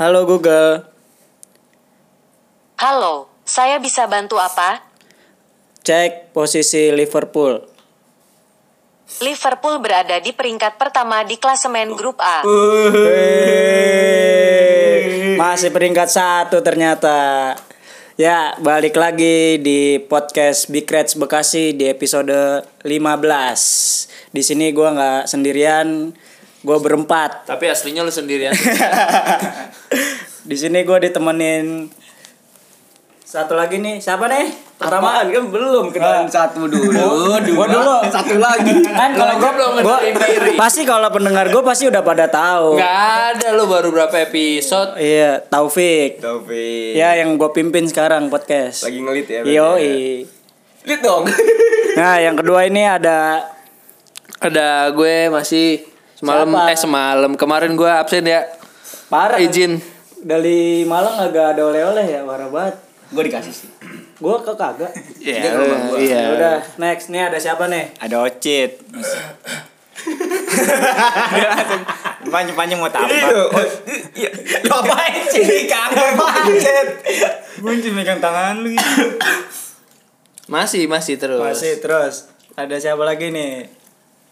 Halo Google, Halo, saya bisa bantu apa? cek posisi Liverpool. Liverpool berada di peringkat pertama di klasemen grup A. Masih peringkat satu ternyata. Ya, balik lagi di podcast Big Reds Bekasi di episode 15. Di sini gua nggak sendirian, gue berempat. Tapi aslinya lu sendirian. Di sini gue ditemenin satu lagi nih, siapa nih? Pertama Apaan kan belum kenalan satu dulu. Gua dulu. Satu lagi. kan kalau Gua gue belum gua, diri. pasti kalau pendengar gue pasti udah pada tahu. Gak ada lu baru berapa episode. Iya, Taufik. Taufik. Ya yang gue pimpin sekarang podcast. Lagi ngelit ya. Yoi. Lihat dong. Nah, yang kedua ini ada Ada gue masih semalam Siapa? eh semalam kemarin gue absen ya. parah. Izin. Dari Malang agak ada oleh-oleh ya, parah banget. Gue dikasih sih. Gua ke kagak. Iya. Rumah gua. Iya. Ya udah, next nih ada siapa nih? ada ocit panjang panjang mau tampar Iya. Lu apain sih? Kagak macet. gue cuma megang tangan lu gitu Masih masih terus. Masih terus. Ada siapa lagi nih?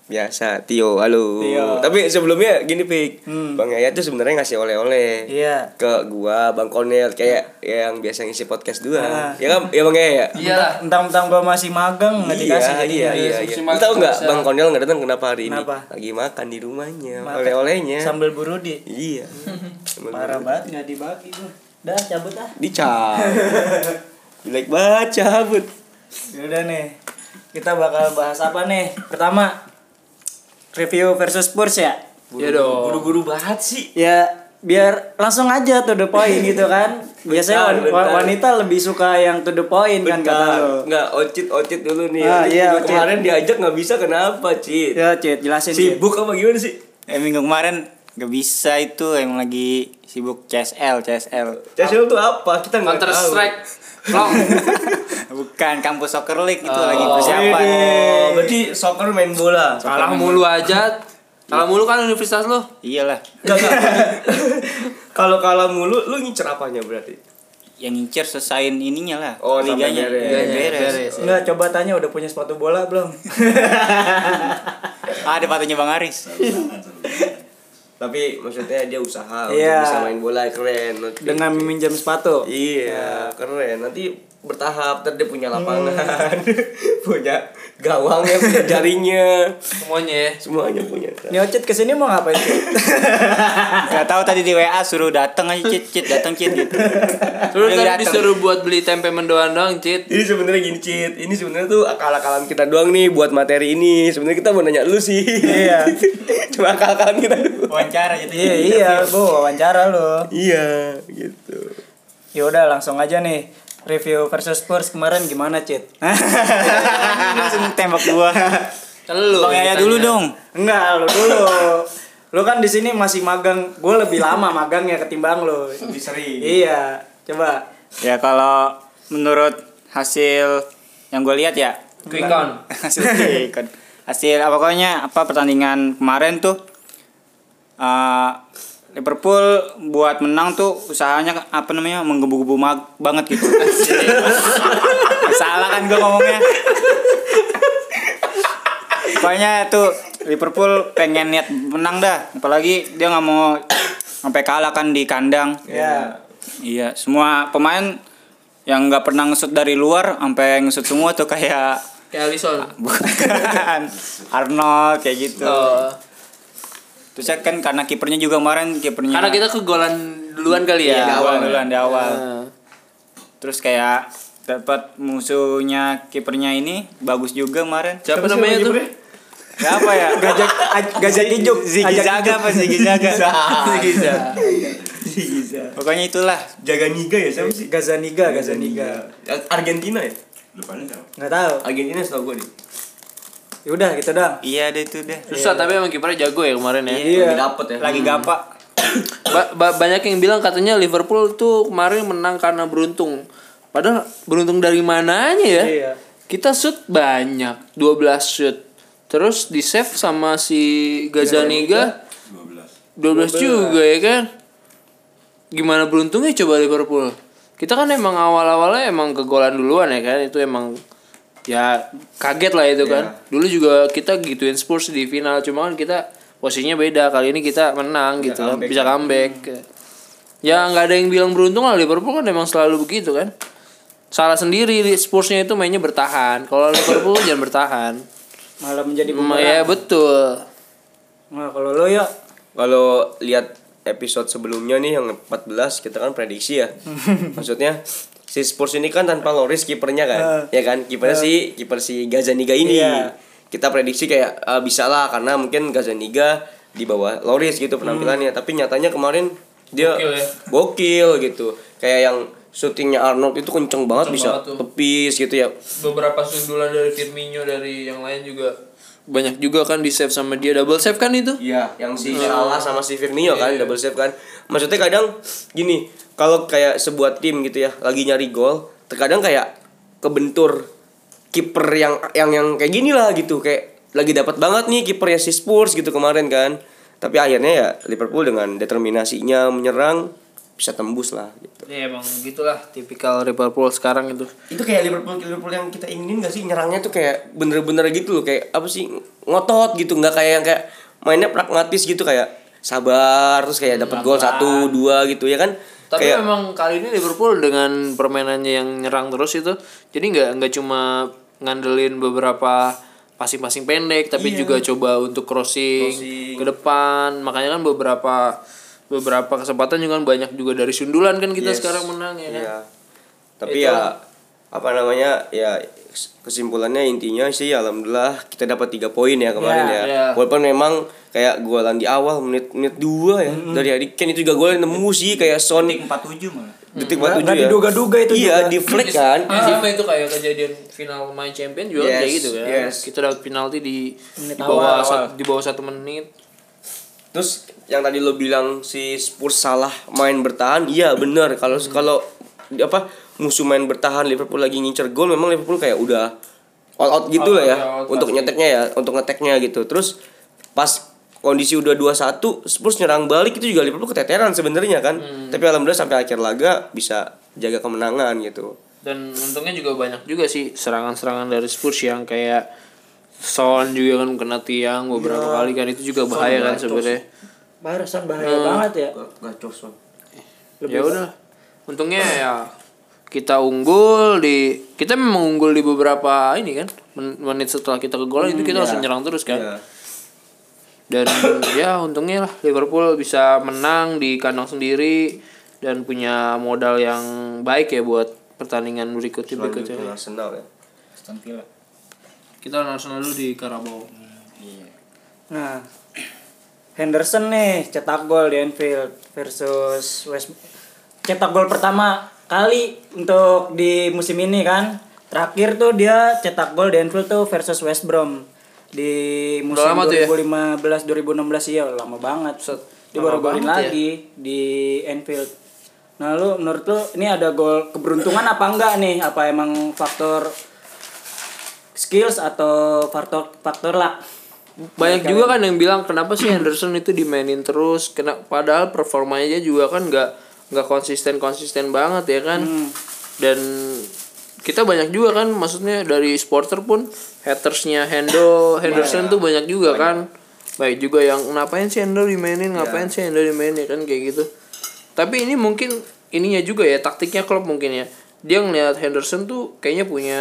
Biasa, Tio, halo. Tio. Tapi sebelumnya gini, Pik. Hmm. Bang Yaya tuh sebenarnya ngasih oleh-oleh. Iya. Ke gua, Bang Konel kayak yang biasa ngisi podcast dua. Ah. Ya kan? Ya Bang Yaya. Iya lah. Entang-entang gua masih magang nggak Iya, dikasih iya, jadinya. iya, iya. Lu makan tahu nggak. Bang Konel nggak datang kenapa hari ini? Kenapa? Lagi makan di rumahnya, Makan. oleh-olehnya. Sambal burudi. Iya. Parah banget nggak dibagi gua. Dah cabut ah. Dicap. Jelek banget cabut. Yaudah nih. Kita bakal bahas apa nih? Pertama, review versus Spurs ya. Iya dong. Buru-buru banget sih. Ya biar langsung aja to the point gitu kan. Biasanya Bentar, wan- bentar. wanita lebih suka yang to the point kan kata Bentar, lo. nggak ocit ocit dulu nih. Ah, iya, Ocit. Kemarin diajak nggak bisa kenapa, Cit? Ya, Cid, jelasin. Sibuk apa gimana sih? eh minggu kemarin gak bisa itu emang lagi sibuk CSL CSL Cesel tuh apa? Kita nggak Counter tahu. Strike. Long. bukan kampus soccer league itu Oh. lagi Oh, persiapan berarti soccer main bola. Kalah mulu aja. Kalah mulu kan universitas lu. iyalah. Kalau kalah mulu, lu ngincer apanya berarti? yang ngincer selesaiin ininya lah Oh, liganya beres. Liganya Beres. beres Enggak, coba tanya udah punya sepatu bola belum? ada patungnya bang Aris Tapi maksudnya dia usaha Iya. untuk bisa main bola keren. Nanti- Dengan meminjam sepatu. Iya, keren. Nanti bertahap, ntar dia punya lapangan, punya gawangnya, punya jaringnya, Semuanya ya. semuanya punya. Ini Ocit ke sini mau ngapain sih? Gak tahu tadi di WA suruh datang aja cit cit datang cit gitu Terus Dia tadi disuruh buat beli tempe mendoan doang, Cit. Ini sebenarnya gini Cit, ini sebenarnya tuh akal-akalan kita doang nih buat materi ini. Sebenarnya kita mau nanya lu sih. Iya. Cuma akal-akalan kita doang. wawancara gitu iya, iya, bu, wawancara lo. Iya, gitu. Ya udah langsung aja nih. Review versus Spurs kemarin gimana, Cit? langsung tembak gua lu. bang Yaya yang dulu dong Enggak, lu dulu. Lu kan di sini masih magang. Gue lebih lama magangnya ketimbang lu. Lebih sering. Iya, coba. Ya kalau menurut hasil yang gue lihat ya Quick count. hasil quick count. hasil apa pokoknya apa pertandingan kemarin tuh eh, Liverpool buat menang tuh usahanya apa namanya menggebu-gebu mag- banget gitu. Salah kan gue ngomongnya. Pokoknya tuh Liverpool pengen niat menang dah, apalagi dia nggak mau sampai kalah kan di kandang. Ya. Iya, semua pemain yang nggak pernah ngesut dari luar sampai ngesut semua tuh kayak Kayak Alisson. bukan Arnold kayak gitu. Oh. Terus ya kan karena kipernya juga kemarin kipernya Karena kita kegolan duluan kali Iya, ya. di awal duluan di awal. Nah. Terus kayak dapat musuhnya kipernya ini bagus juga kemarin. Siapa namanya tuh? Siapa ya? Gajah gajah ijuk. Ziggy Ajak Zaga ijuk. apa Ziggy Zaga? Bisa. Pokoknya itulah. Jaga Niga ya siapa sih? Gazaniga, Gazaniga. Argentina ya? Nggak tahu. Argentina setahu gue nih. Ya udah gitu dong. Iya deh itu deh. Susah tapi emang kipernya jago ya kemarin ya. Iya. Lagi dapet ya. Lagi gapa. Ba- ba- banyak yang bilang katanya Liverpool tuh kemarin menang karena beruntung. Padahal beruntung dari mananya ya? Iya. Kita shoot banyak, 12 shoot. Terus di save sama si Gazaniga 12 juga ya kan? Gimana beruntungnya coba Liverpool? Kita kan emang awal-awalnya emang kegolan duluan ya kan? Itu emang ya kaget lah itu kan. Dulu juga kita gituin Spurs di final, cuma kan kita posisinya beda. Kali ini kita menang gitu kan, bisa comeback. Ya nggak ada yang bilang beruntung lah Liverpool kan emang selalu begitu kan. Salah sendiri Spursnya itu mainnya bertahan. Kalau Liverpool jangan bertahan. Malah menjadi Ma- bumerang. Ya betul. Nah, kalau lo ya Kalau lihat episode sebelumnya nih yang 14 kita kan prediksi ya. Maksudnya si Spurs ini kan tanpa Loris kipernya kan. ya kan? Kipernya si kiper si Gazaniga ini. Iya. Kita prediksi kayak ah, bisa lah karena mungkin Gazaniga di bawah Loris gitu penampilannya. Tapi nyatanya kemarin dia Gokil ya. gokil gitu. Kayak yang syutingnya Arnold itu kenceng banget bisa banget tuh. tepis gitu ya. beberapa sundulan dari Firmino dari yang lain juga banyak juga kan di save sama dia double save kan itu Iya, yang si Salah sama si Firmino kan double save kan. Maksudnya kadang gini, kalau kayak sebuah tim gitu ya, lagi nyari gol, terkadang kayak kebentur kiper yang yang yang kayak gini lah gitu, kayak lagi dapat banget nih kipernya si Spurs gitu kemarin kan. Tapi akhirnya ya Liverpool dengan determinasinya menyerang bisa tembus lah gitu. ya emang gitulah tipikal Liverpool sekarang itu. Itu kayak Liverpool Liverpool yang kita inginin gak sih? Nyerangnya tuh kayak bener-bener gitu loh. Kayak apa sih? Ngotot gitu. Nggak kayak yang kayak mainnya pragmatis gitu. Kayak sabar terus kayak dapat gol satu dua gitu ya kan tapi kayak memang kali ini Liverpool dengan permainannya yang nyerang terus itu jadi nggak nggak cuma ngandelin beberapa passing-passing pendek tapi juga coba untuk crossing, Crossing. ke depan makanya kan beberapa beberapa kesempatan juga kan banyak juga dari sundulan kan kita Yes. sekarang menang ya kan Iya. Tapi ya apa namanya ya kesimpulannya intinya sih alhamdulillah kita dapat tiga poin ya kemarin Ya, ya. ya. Walaupun memang kayak golan di awal menit menit dua ya dari Harry Kane itu juga gol nemu sih kayak Son 47 malah. detik 47 nggak ya. diduga-duga itu Iya, juga. di flick kan. Ya, sama itu kayak kejadian final main champion juga Yes, kayak gitu kan. yes. Kita dapat penalti di Menit di bawah awal. sat- di bawah satu menit. Terus yang tadi lo bilang si Spurs salah main bertahan, iya bener. Kalau kalau di- apa musuh main bertahan Liverpool lagi ngincer gol, memang Liverpool kayak udah all out gitu All lah ya out, ya, untuk nyeteknya ya, untuk ngeteknya gitu. Terus pas kondisi udah 2-1, Spurs nyerang balik itu juga Liverpool keteteran sebenarnya kan. Tapi alhamdulillah sampai akhir laga bisa jaga kemenangan gitu. Dan untungnya juga banyak juga sih serangan-serangan dari Spurs yang kayak Son juga kan kena tiang beberapa kali kan itu juga bahaya kan sebenarnya. Barusan bahaya banget ya. Gacos Son. Ya udah. Untungnya ya kita unggul di kita memang unggul di beberapa ini kan men- menit setelah kita kegolan itu kita langsung nyerang terus kan. Iya. dan ya untungnya lah Liverpool bisa menang di kandang sendiri dan punya modal yang baik ya buat pertandingan berikutnya berikutnya Selanjutnya Arsenal ya. Aston Villa. kita Arsenal dulu di Carabao Nah, Henderson nih cetak gol di Anfield versus West cetak gol pertama kali untuk di musim ini kan. Terakhir tuh dia cetak gol di Anfield tuh versus West Brom di musim Udah lama tuh ya? 2015 2016 ya lama banget. Dia baru golin ya? lagi di Anfield. Nah, lu menurut lu ini ada gol keberuntungan apa enggak nih? Apa emang faktor skills atau faktor faktor luck? banyak juga kan yang bilang kenapa sih Henderson itu dimainin terus kena padahal performanya juga kan nggak nggak konsisten konsisten banget ya kan? Dan kita banyak juga kan maksudnya dari supporter pun hatersnya Hendo Henderson tuh banyak juga kan? Baik juga yang ngapain sih Hendo dimainin? Ngapain sih Hendo dimainin? Ya kan kayak gitu. Tapi ini mungkin ininya juga ya taktiknya klub mungkin ya. Dia ngeliat Henderson tuh kayaknya punya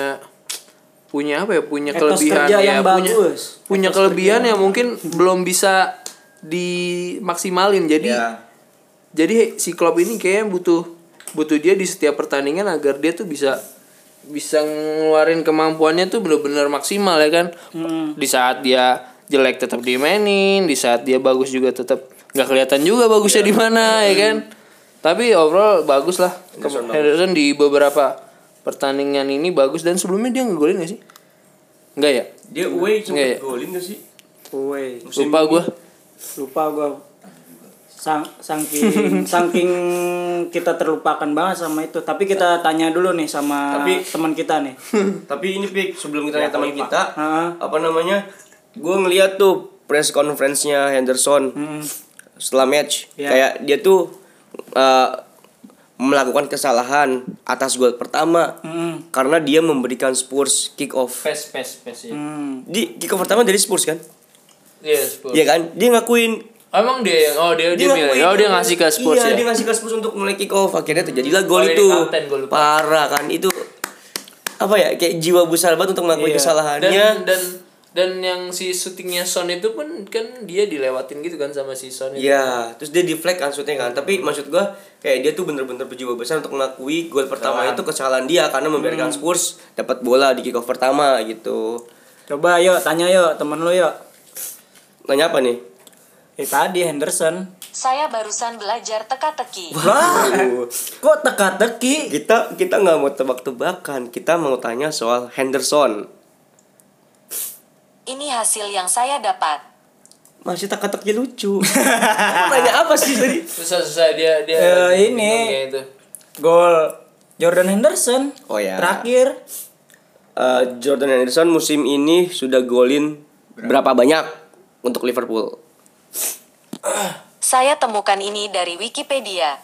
punya apa ya? Punya Etos kelebihan ya yang punya bagus. punya Etos kelebihan yang mungkin belum bisa dimaksimalin. Jadi Ya. Jadi si klub ini kayaknya butuh butuh dia di setiap pertandingan agar dia tuh bisa bisa ngeluarin kemampuannya tuh bener-bener maksimal ya kan? Di saat dia jelek tetap dimainin di saat dia bagus juga tetap nggak kelihatan juga bagusnya di mana ya kan? Tapi overall bagus lah. Henderson di beberapa pertandingan ini bagus. Dan sebelumnya dia ngegolin gak sih? Enggak ya? Dia away cuma ya? golin gak sih? Woi, lupa gue lupa gua. Sang, saking saking kita terlupakan banget sama itu. Tapi kita tanya dulu nih sama Tapi- teman kita nih. Tapi ini Pik, sebelum kita tanya teman kita, Heeh. apa namanya? Gue ngeliat tuh press conference-nya Henderson setelah match. Iya. Kayak dia tuh uh, melakukan kesalahan atas gol pertama Hmm. karena dia memberikan Spurs kick off. pes pes pes ya Hmm. Di kick off pertama dari Spurs kan? iya Spurs. Iya kan? Dia ngakuin emang dia yang oh dia dia, milih ngakuin oh dia ngasih ke Spurs iya, ya dia ngasih ke Spurs untuk mulai kick off. Akhirnya terjadilah gol Oh, itu. kapten. Parah kan itu apa ya kayak jiwa besar banget untuk melakukan Iya. kesalahannya. dan dan dan yang si syutingnya Son itu pun kan dia dilewatin gitu kan sama si Son itu. Iya, terus dia deflect kan shootnya kan. Tapi maksud gua kayak dia tuh bener-bener berjiwa besar untuk mengakui gol pertama itu kesalahan dia karena membiarkan Spurs dapat bola di kick off pertama gitu. Coba yuk tanya yuk temen lu yuk. Nanya apa nih? Eh tadi Henderson. Saya barusan belajar teka-teki. Wah, kok teka-teki? Kita kita nggak mau tebak-tebakan, kita mau tanya soal Henderson. Ini hasil yang saya dapat. Masih teka-teki lucu. Nanya apa sih tadi? susah susah dia dia Eh, ini. itu Gol Jordan Henderson. Oh, ya. Terakhir. Eh, Jordan Henderson musim ini sudah golin berapa banyak untuk Liverpool? Saya temukan ini dari Wikipedia.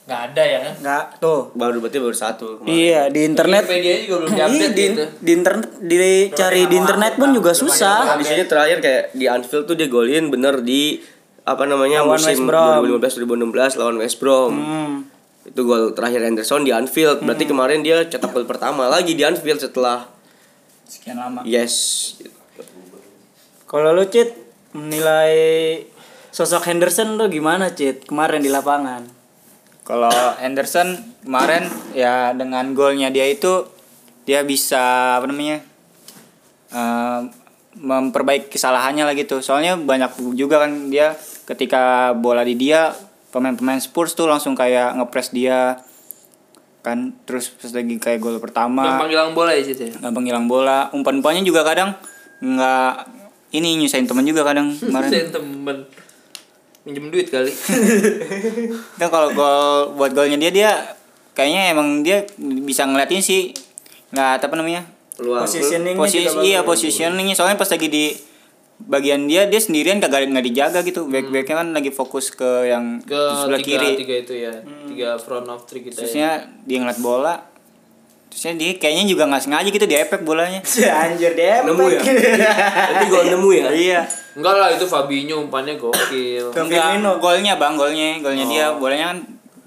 nggak ada ya kan Enggak, tuh. Baru berarti baru satu. kemarin. Iya, di internet. Wikipedia juga belum Iya, diupdate di, gitu di internet dicari di internet pun juga susah. Nah, di sini terakhir kayak di Anfield tuh dia golin bener di apa namanya Lawan musim West Brom. 2015 2016 lawan West Brom. Hmm. Itu gol terakhir Henderson di Anfield. Berarti kemarin dia cetak gol pertama lagi di Anfield setelah Sekian lama. yes. Kalau lu Cit menilai sosok Henderson tuh gimana Cit? Kemarin di lapangan? Kalau Henderson kemarin ya dengan golnya dia itu dia bisa apa namanya eh, memperbaiki kesalahannya lah gitu. Soalnya banyak juga kan dia ketika bola di dia pemain-pemain Spurs tuh langsung kayak ngepres dia kan? Terus pas lagi kayak gol pertama. Gampang hilang bola ya situ ya? Gampang hilang bola. Umpan-umpannya juga kadang nggak ini nyusahin teman juga kadang kemarin. Saya temen minjem duit kali. Kan kalau gol buat golnya dia dia kayaknya emang dia bisa ngeliatin sih. Nggak apa namanya? Peluang. Posisi juga bagus. iya positioningnya. Soalnya pas lagi di bagian dia dia sendirian kagak nggak dijaga gitu. Back backnya kan lagi fokus ke yang ke sebelah tiga, kiri. tiga itu ya. Tiga front of three kita ya. terusnya dia ngeliat bola terusnya dia kayaknya juga nggak sengaja gitu di efek bolanya Anjir deh. Nemu ya? Berarti gol nemu ya? iya enggak lah itu Fabinho umpannya gokil Ke Firmino. golnya bang golnya golnya dia bolanya kan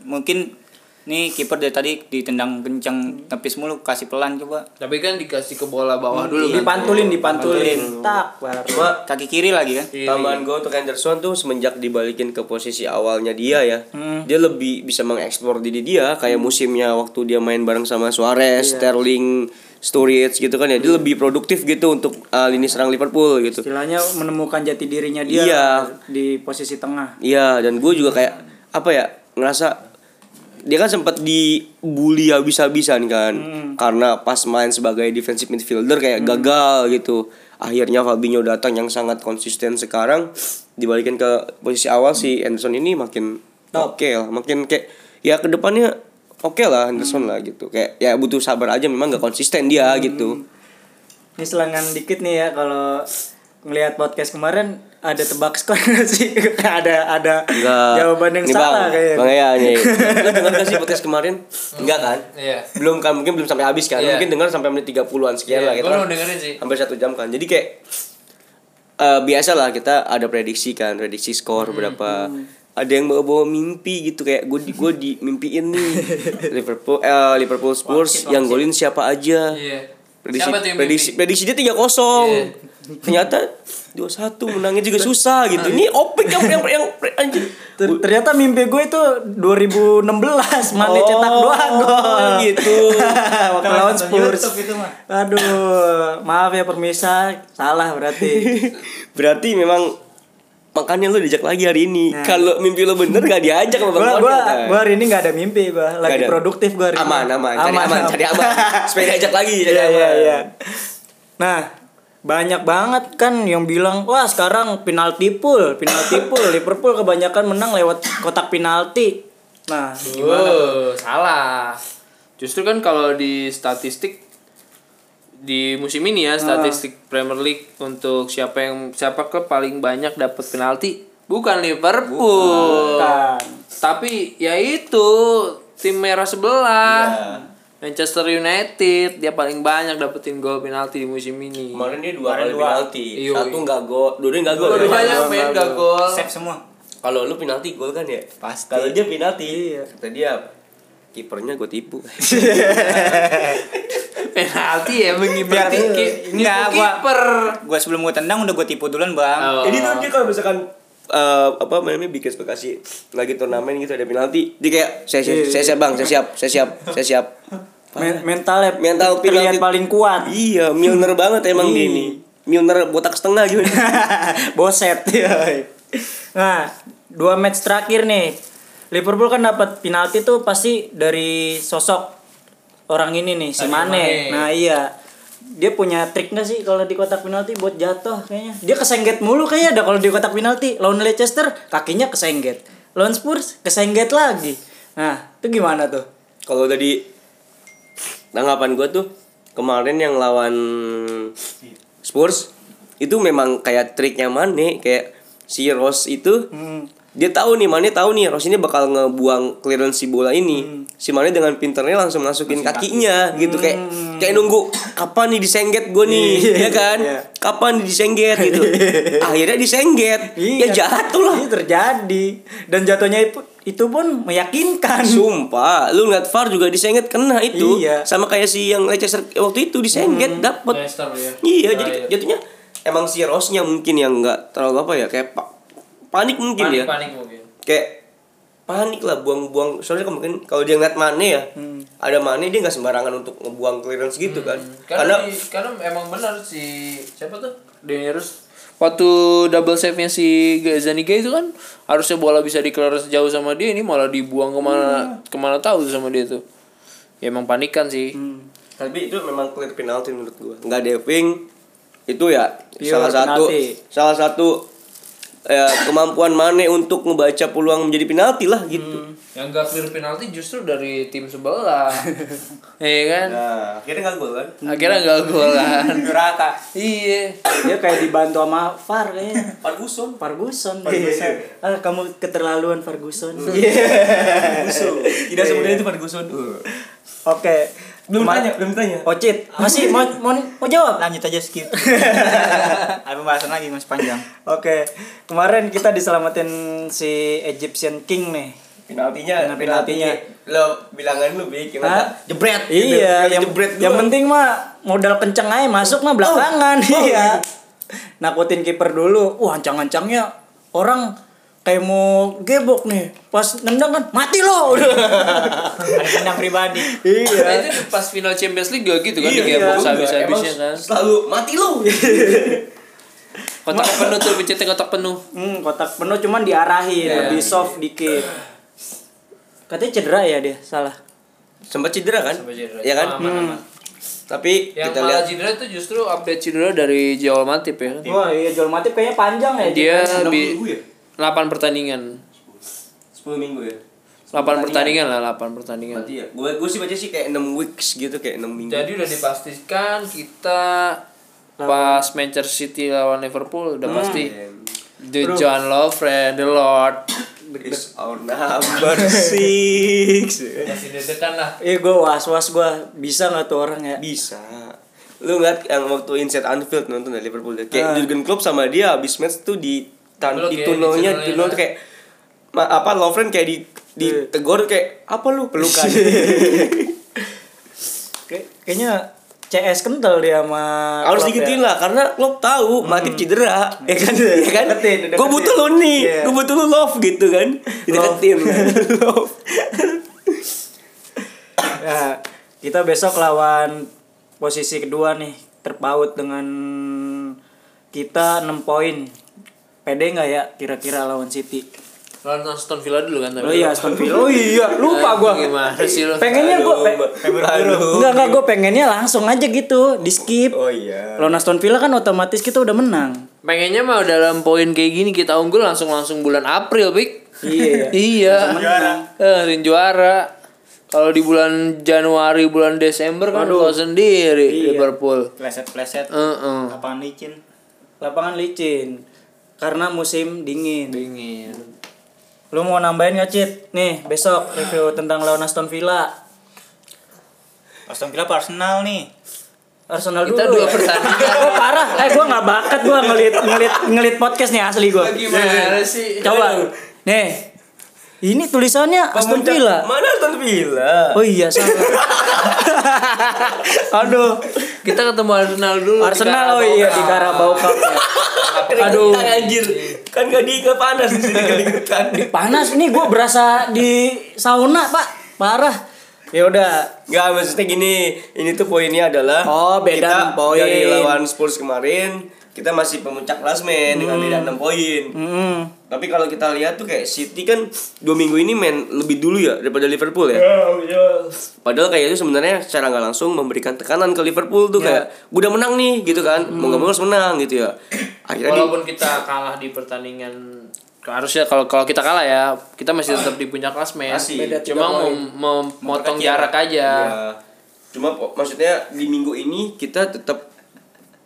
mungkin nih kiper dari tadi ditendang kencang nepis mulu kasih pelan coba tapi kan dikasih ke bola bawah dulu kan Dipantulin, dipantulin. Tak, baru. Cuma kaki kiri lagi kan Kiri. tambahan gol untuk Henderson tuh semenjak dibalikin ke posisi awalnya dia ya. Hmm. Dia lebih bisa mengeksplor diri dia kayak musimnya waktu dia main bareng sama Suarez, Iya. Sterling, Sturridge gitu kan ya. Dia lebih produktif gitu untuk uh, lini serang Liverpool gitu. Istilahnya menemukan jati dirinya dia Iya. di posisi tengah. Iya, dan gue juga kayak apa ya ngerasa dia kan sempat dibully habis-habisan kan. Karena pas main sebagai defensive midfielder kayak gagal gitu. Akhirnya Fabinho datang yang sangat konsisten sekarang. Dibalikin ke posisi awal si Henderson ini makin oke lah, makin kayak ya ke depannya oke lah Henderson lah gitu. Kayak ya butuh sabar aja memang gak konsisten dia gitu. Ini selangan dikit nih ya kalau ngelihat podcast kemarin ada tebak skor nggak sih? ada ada Enggak. jawaban yang Nih, salah bang, kayaknya. Bang ya nih. Lu dengar gak sih podcast kemarin? Enggak kan? Iya. Belum kan mungkin belum sampai habis kan. Iya. Mungkin dengar sampai menit 30-an sekian Iya, lah gitu. gua belum dengerin sih. Hampir satu jam kan. Jadi kayak eh biasa lah kita ada prediksi kan, prediksi skor Hmm. berapa. Ada yang bawa-bawa mimpi gitu kayak gue di gue di mimpiin nih Liverpool eh, Liverpool Spurs yang golin siapa aja. iya Prediksi Siapa tuh yang prediksi prediksi dia 3-0. Iya. Ternyata 2-1 menangnya juga susah gitu. Ini opik yang yang yang anjir. Ter- ternyata mimpi gue itu 2016 Mane Oh, cetak dua gol gitu. waktu lawan Spurs YouTube itu mah. aduh maaf ya permisa salah berarti Berarti memang makanya lu diajak lagi hari ini. Kalau mimpi lu bener gak diajak sama Bang gua gua hari ini nggak ada mimpi gua lagi ada. produktif gua hari ini. aman, aman, cari aman, cari aman. Supaya diajak lagi, cari Iya aman. iya iya. Nah, banyak banget kan yang bilang, "Wah, sekarang penalti pool, penalti pool Liverpool kebanyakan menang lewat kotak penalti." Nah, gimana tuh? Oh, salah. Justru kan kalau di statistik di musim ini ya statistik Premier League untuk siapa yang siapa klub paling banyak dapat penalti bukan Liverpool. Bukan. Tapi ya itu tim merah sebelah. Manchester United dia paling banyak dapetin gol penalti di musim ini. Kemarin dia dua kali dua. penalti. Iya. Satu enggak gol, dua-duanya enggak gol. ya? Dua-duanya main gak gol. Save semua. Kalau lu penalti gol kan ya? Pasti. Kalau dia penalti, kata dia kipernya gue tipu. penalti ya mengibati Biar- ki- Enggak, nipu gua- kiper. Gua sebelum gua tendang udah gua tipu duluan, Bang. Oh. Ini tuh dia kalau misalkan eh, apa namanya bikin Bekasi lagi turnamen gitu ada penalti dia kayak saya saya, saya siap bang saya siap saya siap saya siap Men- mentalnya Mental terlihat penalti- paling kuat. iya Milner banget emang dia ini Milner botak setengah gitu Boset ya. Nah, dua match terakhir nih. Liverpool kan dapat penalti tuh pasti dari sosok orang ini nih, si Mane. Mane. Nah, iya. Dia punya trik nggak sih kalau di kotak penalti buat jatuh kayaknya. Dia kesengget mulu kayaknya ada kalau di kotak penalti. Lawan Leicester kakinya kesengget. Lawan Spurs kesengget lagi. Nah, itu gimana tuh? kalau tadi tanggapan gue tuh kemarin yang lawan Spurs itu memang kayak triknya Mane kayak si Ross itu dia tahu nih Mane tahu nih Ross ini bakal ngebuang clearance si bola ini si Mane dengan pinternya langsung masukin kakinya gitu kayak kayak nunggu kapan nih disengget gue nih ya kan Iya. kapan nih disengget gitu akhirnya disengget ya jatuh lah Iya terjadi. Dan jatuhnya itu, itu pun meyakinkan. Sumpah, lu ngeliat VAR juga disengget kena itu. Iya. Sama kayak si yang Leicester waktu itu disengget dapet. Leicester ya. Iya, Nah, jadi iya. jatuhnya emang si Rosnya mungkin yang nggak terlalu apa ya, kayak panik mungkin Panik ya. panik mungkin. Kayak panik lah buang-buang. Soalnya kan mungkin kalau dia ngeliat Mane ya, ada Mane dia nggak sembarangan untuk ngebuang clearance gitu kan. Karena Karena, di- karena emang benar si siapa tuh? Denius waktu double save-nya si Zaniga itu kan harusnya bola bisa di clearance jauh sama dia ini malah dibuang ke mana ke mana tahu tuh sama dia tuh ya emang panikan sih tapi itu memang clear penalti menurut gua. Nggak diving itu ya Pure salah satu penalti. salah satu ya, kemampuan Mane untuk membaca peluang menjadi penalti lah gitu. yang gak clear penalti justru dari tim sebelah iya kan Nah, akhirnya nggak gol kan? akhirnya gak gol kan Rata. iya Dia kayak dibantu sama VAR kayaknya. Ferguson. Ferguson. Ferguson. Ah, kamu keterlaluan Ferguson. Tidak semudah itu Ferguson. Oke. Belum tanya, belum tanya. Ocit, masih mau mau, mau jawab? Lanjut aja skip. Ada pembahasan lagi mas panjang. Oke. Kemarin kita diselamatin si Egyptian King nih. Penaltinya, Dengan penaltinya. Lo bilangan lu bikin Hah? jebret. Iya, Yang jebret yang penting mah modal kenceng aja masuk mah belakangan. iya. Nakutin kiper dulu. Wah, ancang-ancangnya orang kayak mau gebok nih. Pas nendang kan mati lo. Ada dendam pribadi. Nah, iya. itu pas final Champions League gak gitu kan Iya, di gearbox iya. habis-habisnya Emang kan Selalu mati lu. kotak penuh tuh pencetnya kotak penuh Hmm, kotak penuh cuman diarahin, Iya. lebih soft dikit. Katanya cedera ya dia, salah. Sempat cedera kan? Sampai cedera. Iya kan? Aman, aman. Tapi Yang kita malah lihat cedera itu justru update cedera dari Joel Matip ya kan. Wah, iya Joel Matip kayaknya panjang ya. Dia enam bi- minggu ya? 8 pertandingan. 10 minggu ya. 8 pertandingan lah, 8 pertandingan. Berarti ya. Gue gue sih baca sih kayak 6 weeks gitu kayak 6 minggu. Jadi udah dipastikan kita pas Manchester City lawan Liverpool udah pasti The John Lovren, The Lord. is our number six. Masih deg-degan lah. Eh gue was-was gue bisa nggak tuh orang ya? Bisa. Lu ngeliat yang waktu Inside Anfield nonton dari Liverpool. Kayak Ah. Jurgen Klopp sama dia habis match tuh di tan Peluk di ya, tunnelnya, di tunnelnya. di tunnel tuh kayak ma, apa Lovren kayak di ditegur kayak apa lu pelukan. Kayak- kayaknya CS kental dia sama harus digituin ya. lah karena Klopp tahu Matip cedera ya kan ya kan gue butuh lo nih Iya. gue butuh lo love gitu kan dideketin love Nah, kita besok lawan posisi kedua nih terpaut dengan kita 6 poin. Pede nggak ya kira-kira lawan City? Lawan Aston Villa dulu kan tapi. Oh iya Aston Villa. Oh iya, lupa gua. Gimana sih lu? Pengennya gua pe- enggak enggak gua pengennya langsung aja gitu, di skip. oh iya Lawan Aston Villa kan otomatis kita udah menang. Pengennya mah dalam poin kayak gini kita unggul langsung langsung bulan April, Pik. Iya. iya. Juara. Eh, juara. Kalau di bulan Januari, bulan Desember kan kau sendiri Iya. Liverpool. Pleset-pleset. Heeh. Lapangan licin. Lapangan licin. Karena musim dingin. Dingin. Lu mau nambahin gak Cit? Nih besok review tentang lawan Aston Villa Aston Villa Arsenal nih. Arsenal Kita dulu dua ya. pertandingan. Oh parah, eh gue nggak bakat gue ngelit ngelit ngelit podcast nih asli gue. Gimana sih? Coba, nih, ini tulisannya Aston Villa. mana Aston Villa Oh iya salah. Aduh, Kita ketemu Arsenal dulu. Arsenal oh iya di Carabao Cup. ya. Aduh, anjir kan gak di nggak panas di sini keringetan panas ini gue berasa di sauna pak, parah. Ya udah, Nggak maksudnya gini Ini tuh poinnya adalah Oh, beda kita poin. Dari lawan Spurs kemarin Kita masih pemuncak klasmen Dengan beda 6 poin. Hmm, Tapi kalau kita lihat tuh kayak City kan Dua minggu ini main lebih dulu ya Daripada Liverpool ya? Padahal kayaknya sebenarnya secara nggak langsung memberikan tekanan ke Liverpool tuh kayak "Gua udah menang nih gitu kan, mau nggak mau harus menang gitu ya. Akhirnya di- Walaupun kita kalah di pertandingan harusnya kalau kalau kita kalah ya kita masih tetap di puncak klasmen. Cuma mem- memotong jarak aja. Ya. Cuma maksudnya di minggu ini kita tetap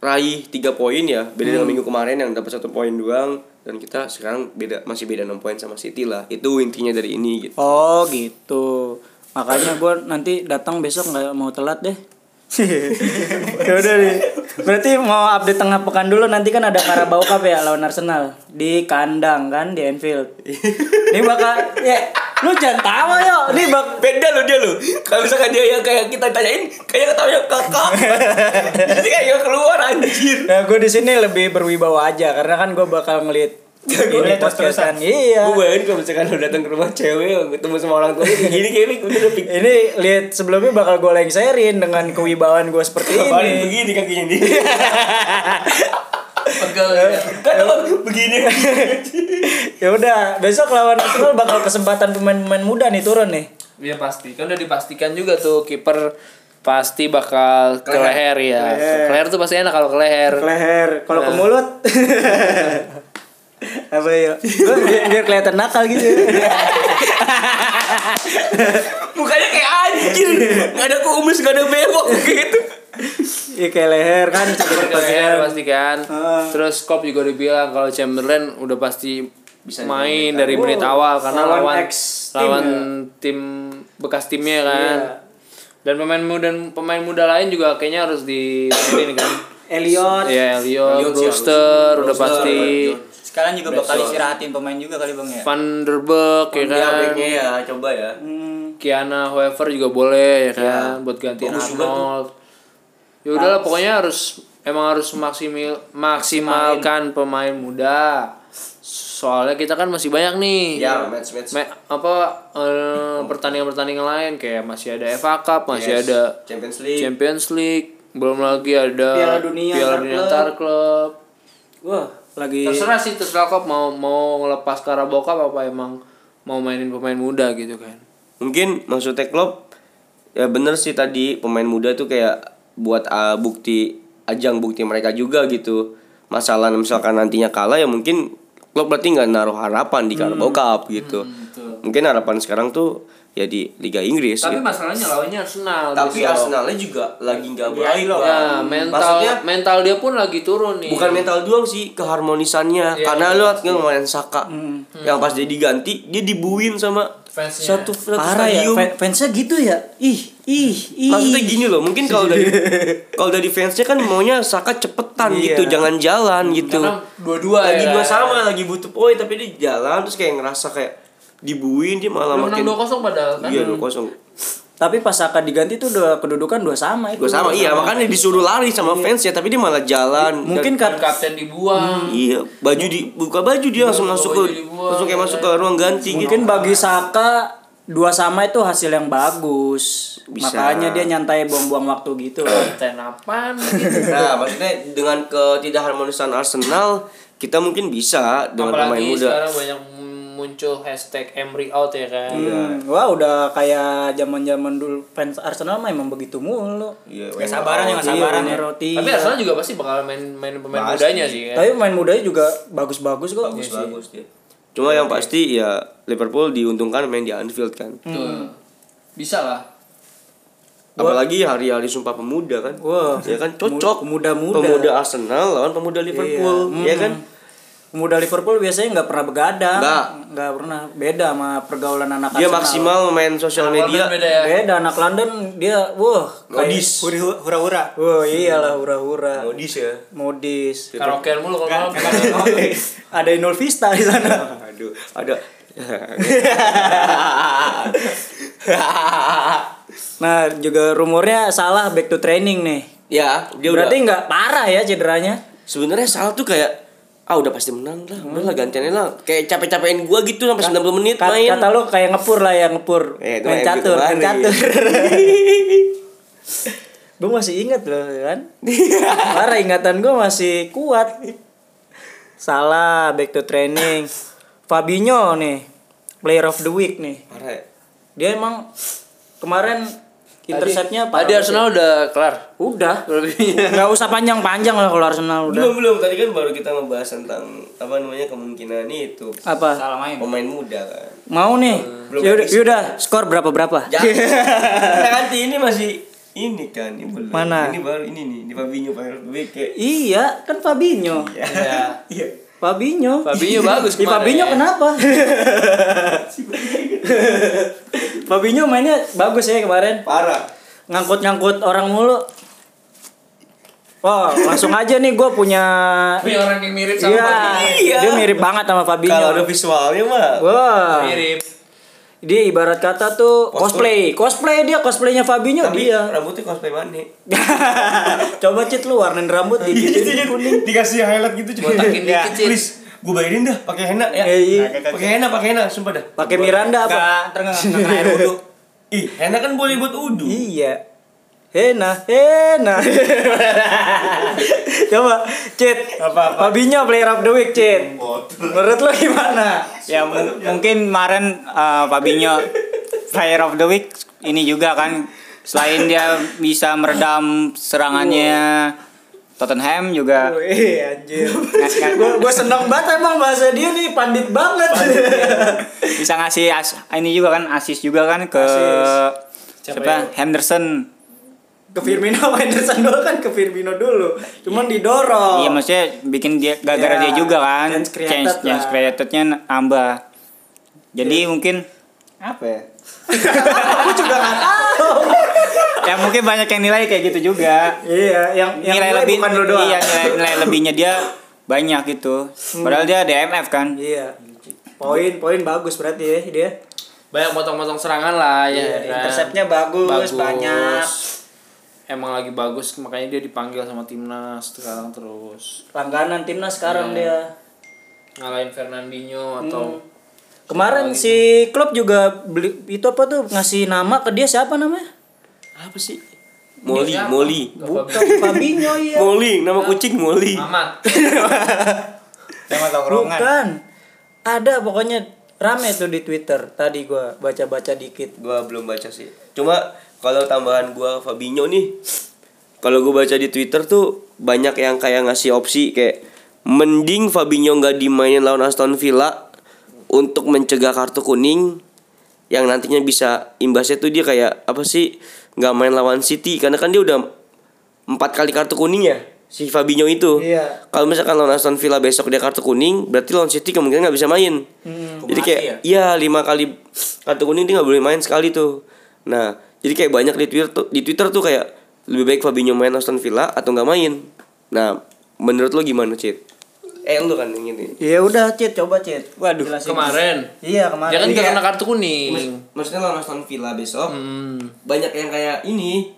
raih tiga poin ya, beda dengan minggu kemarin yang dapat satu poin doang dan kita sekarang beda masih beda 6 poin sama City lah. Itu intinya dari ini gitu. oh gitu. Makanya gue nanti datang besok nggak mau telat deh. Ya udah nih. Berarti mau update tengah pekan dulu nanti kan ada Carabao Cup ya lawan Arsenal di kandang kan di Anfield. Ini bakal ya lu jangan tawa yo. Ini bak Beda lo dia lo. Kalau misalkan dia yang kayak kita tanyain, kayak ketawanya kakak. Jadi kayak keluar anjir. Nah, gue di sini lebih berwibawa aja karena kan gue bakal ngeliat ini podcastan. terus-terusan. Iya. Gue bayangin kalau misalkan lo datang ke rumah cewek, ketemu sama orang tua gini kayak gini, gue udah pikir. Ini lihat sebelumnya bakal gue lengserin dengan kewibawaan gue seperti ini. begini kakinya nih. Pegel ya. Kan begini. ya udah, besok lawan Arsenal bakal kesempatan pemain-pemain muda nih turun nih. Iya pasti. Kan udah dipastikan juga tuh kiper pasti bakal ke leher ya. Ke leher tuh pasti enak kalau ke leher. Ke leher, kalau ke mulut apa ya? Gue biar, biar kelihatan nakal gitu. Mukanya kayak anjir. Gak ada kumis, gak ada bewok gitu. Iya kayak leher kan leher pasti kan. Ah. Terus Klopp juga udah bilang kalau Chamberlain udah pasti Bisa main dari menit awal karena lawan lawan lawan ya? tim bekas timnya kan. Iya. Dan pemain muda pemain muda lain juga kayaknya harus di ini kan. Elliot. Ya Elliot, Elliot Brewster harus. udah Brewster, pasti. Elliot. Sekarang juga bakal Besok. istirahatin pemain juga kali Bang ya. Van der Beek ya Ya, kan. backnya ya, coba ya. Kiana Hoever juga boleh ya kan buat gantiin Bagus Arnold. Ya udahlah pokoknya harus emang harus maksimil maksimalkan pemain muda. Soalnya kita kan masih banyak nih. Ya, match-match. Ma- apa eh, pertandingan-pertandingan lain kayak masih ada FA Cup, masih Yes. ada Champions League. Champions League, belum lagi ada Piala Dunia Piala Dunia. Antar Klub. Wah, lagi Terserah sih terserah Klub mau mau ngelepas Carabao Cup apa emang mau mainin pemain muda gitu kan. Mungkin maksudnya Klopp ya bener sih tadi pemain muda tuh kayak buat uh, bukti ajang bukti mereka juga gitu. Masalah misalkan nantinya kalah ya mungkin Klopp berarti nggak naruh harapan di Carabao Cup gitu. Mungkin harapan sekarang tuh ya di Liga Inggris Tapi gitu. masalahnya lawannya Arsenal. Tapi besok. Arsenalnya juga lagi nggak baik loh. Ya, mental Maksudnya mental dia pun lagi turun nih. bukan mental doang sih keharmonisannya Iya, karena iya, lu lihat ngomongin Saka yang pas dia diganti dia dibuin sama Fansnya. satu, satu parah ya. stadium Fa- Fansnya gitu ya. Ih, ih, ih. maksudnya gini loh mungkin kalau dari kalau dari fansnya kan maunya Saka cepetan Iya. gitu jangan jalan gitu Karena dua-dua lagi ya. dua sama lagi butuh poin tapi dia jalan terus kayak ngerasa kayak dibuin dia malah makin menang 2-0 padahal kan. iya dua kosong Tapi pas Saka diganti tuh udah kedudukan dua sama itu. Gue sama iya makanya disuruh lari sama fans ya tapi dia malah jalan. Mungkin kan kapten dibuang iya baju di buka baju dia langsung masuk ke dibuang, langsung kayak masuk ke ruang ganti gitu. mungkin bagi Saka dua sama itu hasil yang bagus. Bisa. Makanya dia nyantai buang-buang waktu gitu. kapten apaan gitu Nah, maksudnya dengan ketidakharmonisan Arsenal kita mungkin bisa dengan pemain apalagi muda. sekarang banyak muncul hashtag Emery out ya kan Hmm, wah udah kayak zaman-zaman dulu fans Arsenal mah emang begitu mulu. Iya, Nggak sabaran ya, nggak sabaran ya. roti. tapi Arsenal juga pasti bakal main main pemain Pasti. mudanya sih kan Tapi pemain mudanya juga bagus-bagus kok. bagus bagus dia. Cuma yang pasti ya Liverpool diuntungkan main di Anfield kan. Tuh. bisa lah Apalagi hari-hari Sumpah Pemuda kan. Wah. Ya kan cocok. Pemuda-muda. Pemuda Arsenal lawan pemuda Liverpool, Iya. ya kan? Pemuda Liverpool biasanya nggak pernah begadang. Nggak. Pernah beda sama pergaulan anak Dia Arsenal. maksimal main sosial media. beda ya Beda anak London dia wah Modis. Hura-hura. Wah iyalah hura-hura. Modis ya. Modis. karaokean mulu kalau malam Ada Inul Vista di sana. Aduh, ada. Nah, juga rumornya salah back to training nih. ya, dia Berarti nggak parah ya cederanya? Sebenarnya salah tuh kayak ah udah pasti menang lah, udah lah gantiannya lah. Kayak capek-capekin gua gitu sampai 90 menit Kat- main. Kata lu kayak ngepur lah ya ngepur. Itu main MU catur, main catur. gue masih inget loh kan. Parah ingatan gue masih kuat. Salah back to training. Fabinho nih, player of the week nih. Parah ya. Dia emang kemarin interceptnya parah tadi Arsenal udah kelar ya. Udah. Nggak usah panjang-panjang lah kalau Arsenal udah. Belum belum tadi kan baru kita ngebahas tentang apa namanya kemungkinan itu Apa? Salah main. pemain muda kan. Mau nih. Belum Yaudah, yaudah, skor berapa berapa? Jangan. Nah, nanti ini masih ini kan ini belum. Mana? Ini baru ini nih di Fabinho kayak Iya, kan Fabinho. ya Iya. Fabinho. Fabinho bagus Di kemarin Fabinho ya. kenapa? Fabinho mainnya bagus ya kemarin. Parah. Ngangkut-ngangkut orang mulu. Wah, langsung aja nih gue punya punya orang yang mirip sama Iya, Fabinho Iya. dia mirip banget sama Fabinho. Kalau ada visualnya mah Wah, mirip dia ibarat kata tuh cosplay, cosplay dia cosplaynya Fabinho tapi dia. rambutnya cosplay mana? Coba cit lu warnain rambut di kuning. Dikasih highlight gitu cuma. Botakin dikit, Cit. Please, gue bayarin dah pakai henna ya. Eh, iya. Pakai henna, pakai henna, sumpah dah. Pakai Miranda apa? Enggak, terengah air wudhu. Ih, henna kan boleh buat udu. Iya. Hena, Hena. Coba, Cit. Apa-apa? Fabinho player of the week, Cit. Menurut lu gimana? Ya mu- mungkin kemarin uh, Fabinho Player of the Week ini juga kan selain dia bisa meredam serangannya Tottenham juga Wih, anjir. Gue gue seneng banget emang bahasa dia nih pandit banget. bisa ngasih as, ini juga kan asis juga kan ke Assist. siapa Henderson ke Firmino Henderson dulu kan ke Firmino dulu. Cuman didorong. Iya maksudnya bikin dia gara-gara Ya, dia juga kan chance created chance creatednya nambah. Jadi mungkin apa ya? Aku juga gak tahu. ya mungkin banyak yang nilai kayak gitu juga. Iya, yang yang nilai nilai lebih bukan lu doang. Iya, nilai, nilai lebihnya dia banyak gitu. Padahal dia DMF kan. Iya. Poin poin bagus berarti ya dia. banyak motong-motong serangan lah ya kan? Iya, Interceptnya bagus, banyak. Emang lagi bagus makanya dia dipanggil sama timnas sekarang terus Langganan timnas sekarang Iya. dia. ngalahin Fernandinho atau Kemarin si klub juga beli itu apa tuh ngasih nama ke dia siapa namanya? Apa sih? Molly? Molly. Bukan Fabinho iya. Molly, nama kucing Molly. Mamat Tema tongkrongan. Bukan. Ada pokoknya rame tuh di Twitter. Tadi gua baca-baca dikit. Gua belum baca sih. Cuma kalau tambahan gua Fabinho nih, kalau gua baca di Twitter tuh banyak yang kayak ngasih opsi kayak mending Fabinho nggak dimainin lawan Aston Villa untuk mencegah kartu kuning yang nantinya bisa imbasnya tuh dia kayak apa sih nggak main lawan City karena kan dia udah empat kali kartu kuning ya si Fabinho itu. Iya. Kalau misalkan lawan Aston Villa besok dia kartu kuning, berarti lawan City kemungkinan nggak bisa main. Jadi kayak iya lima kali kartu kuning dia nggak boleh main sekali tuh. Nah, jadi kayak banyak di Twitter tuh di Twitter tuh kayak lebih baik Fabinho main Aston Villa atau nggak main. Nah, menurut lo gimana, Cit? Eh lu kan yang ini. Ya udah, Cit, coba, Cit. Waduh, Jelasin. Kemarin. Iya, kemarin. Dia kan Iya. gak kena kartu kuning. Mas- maksudnya lawan Aston Villa besok Hmm. banyak yang kayak ini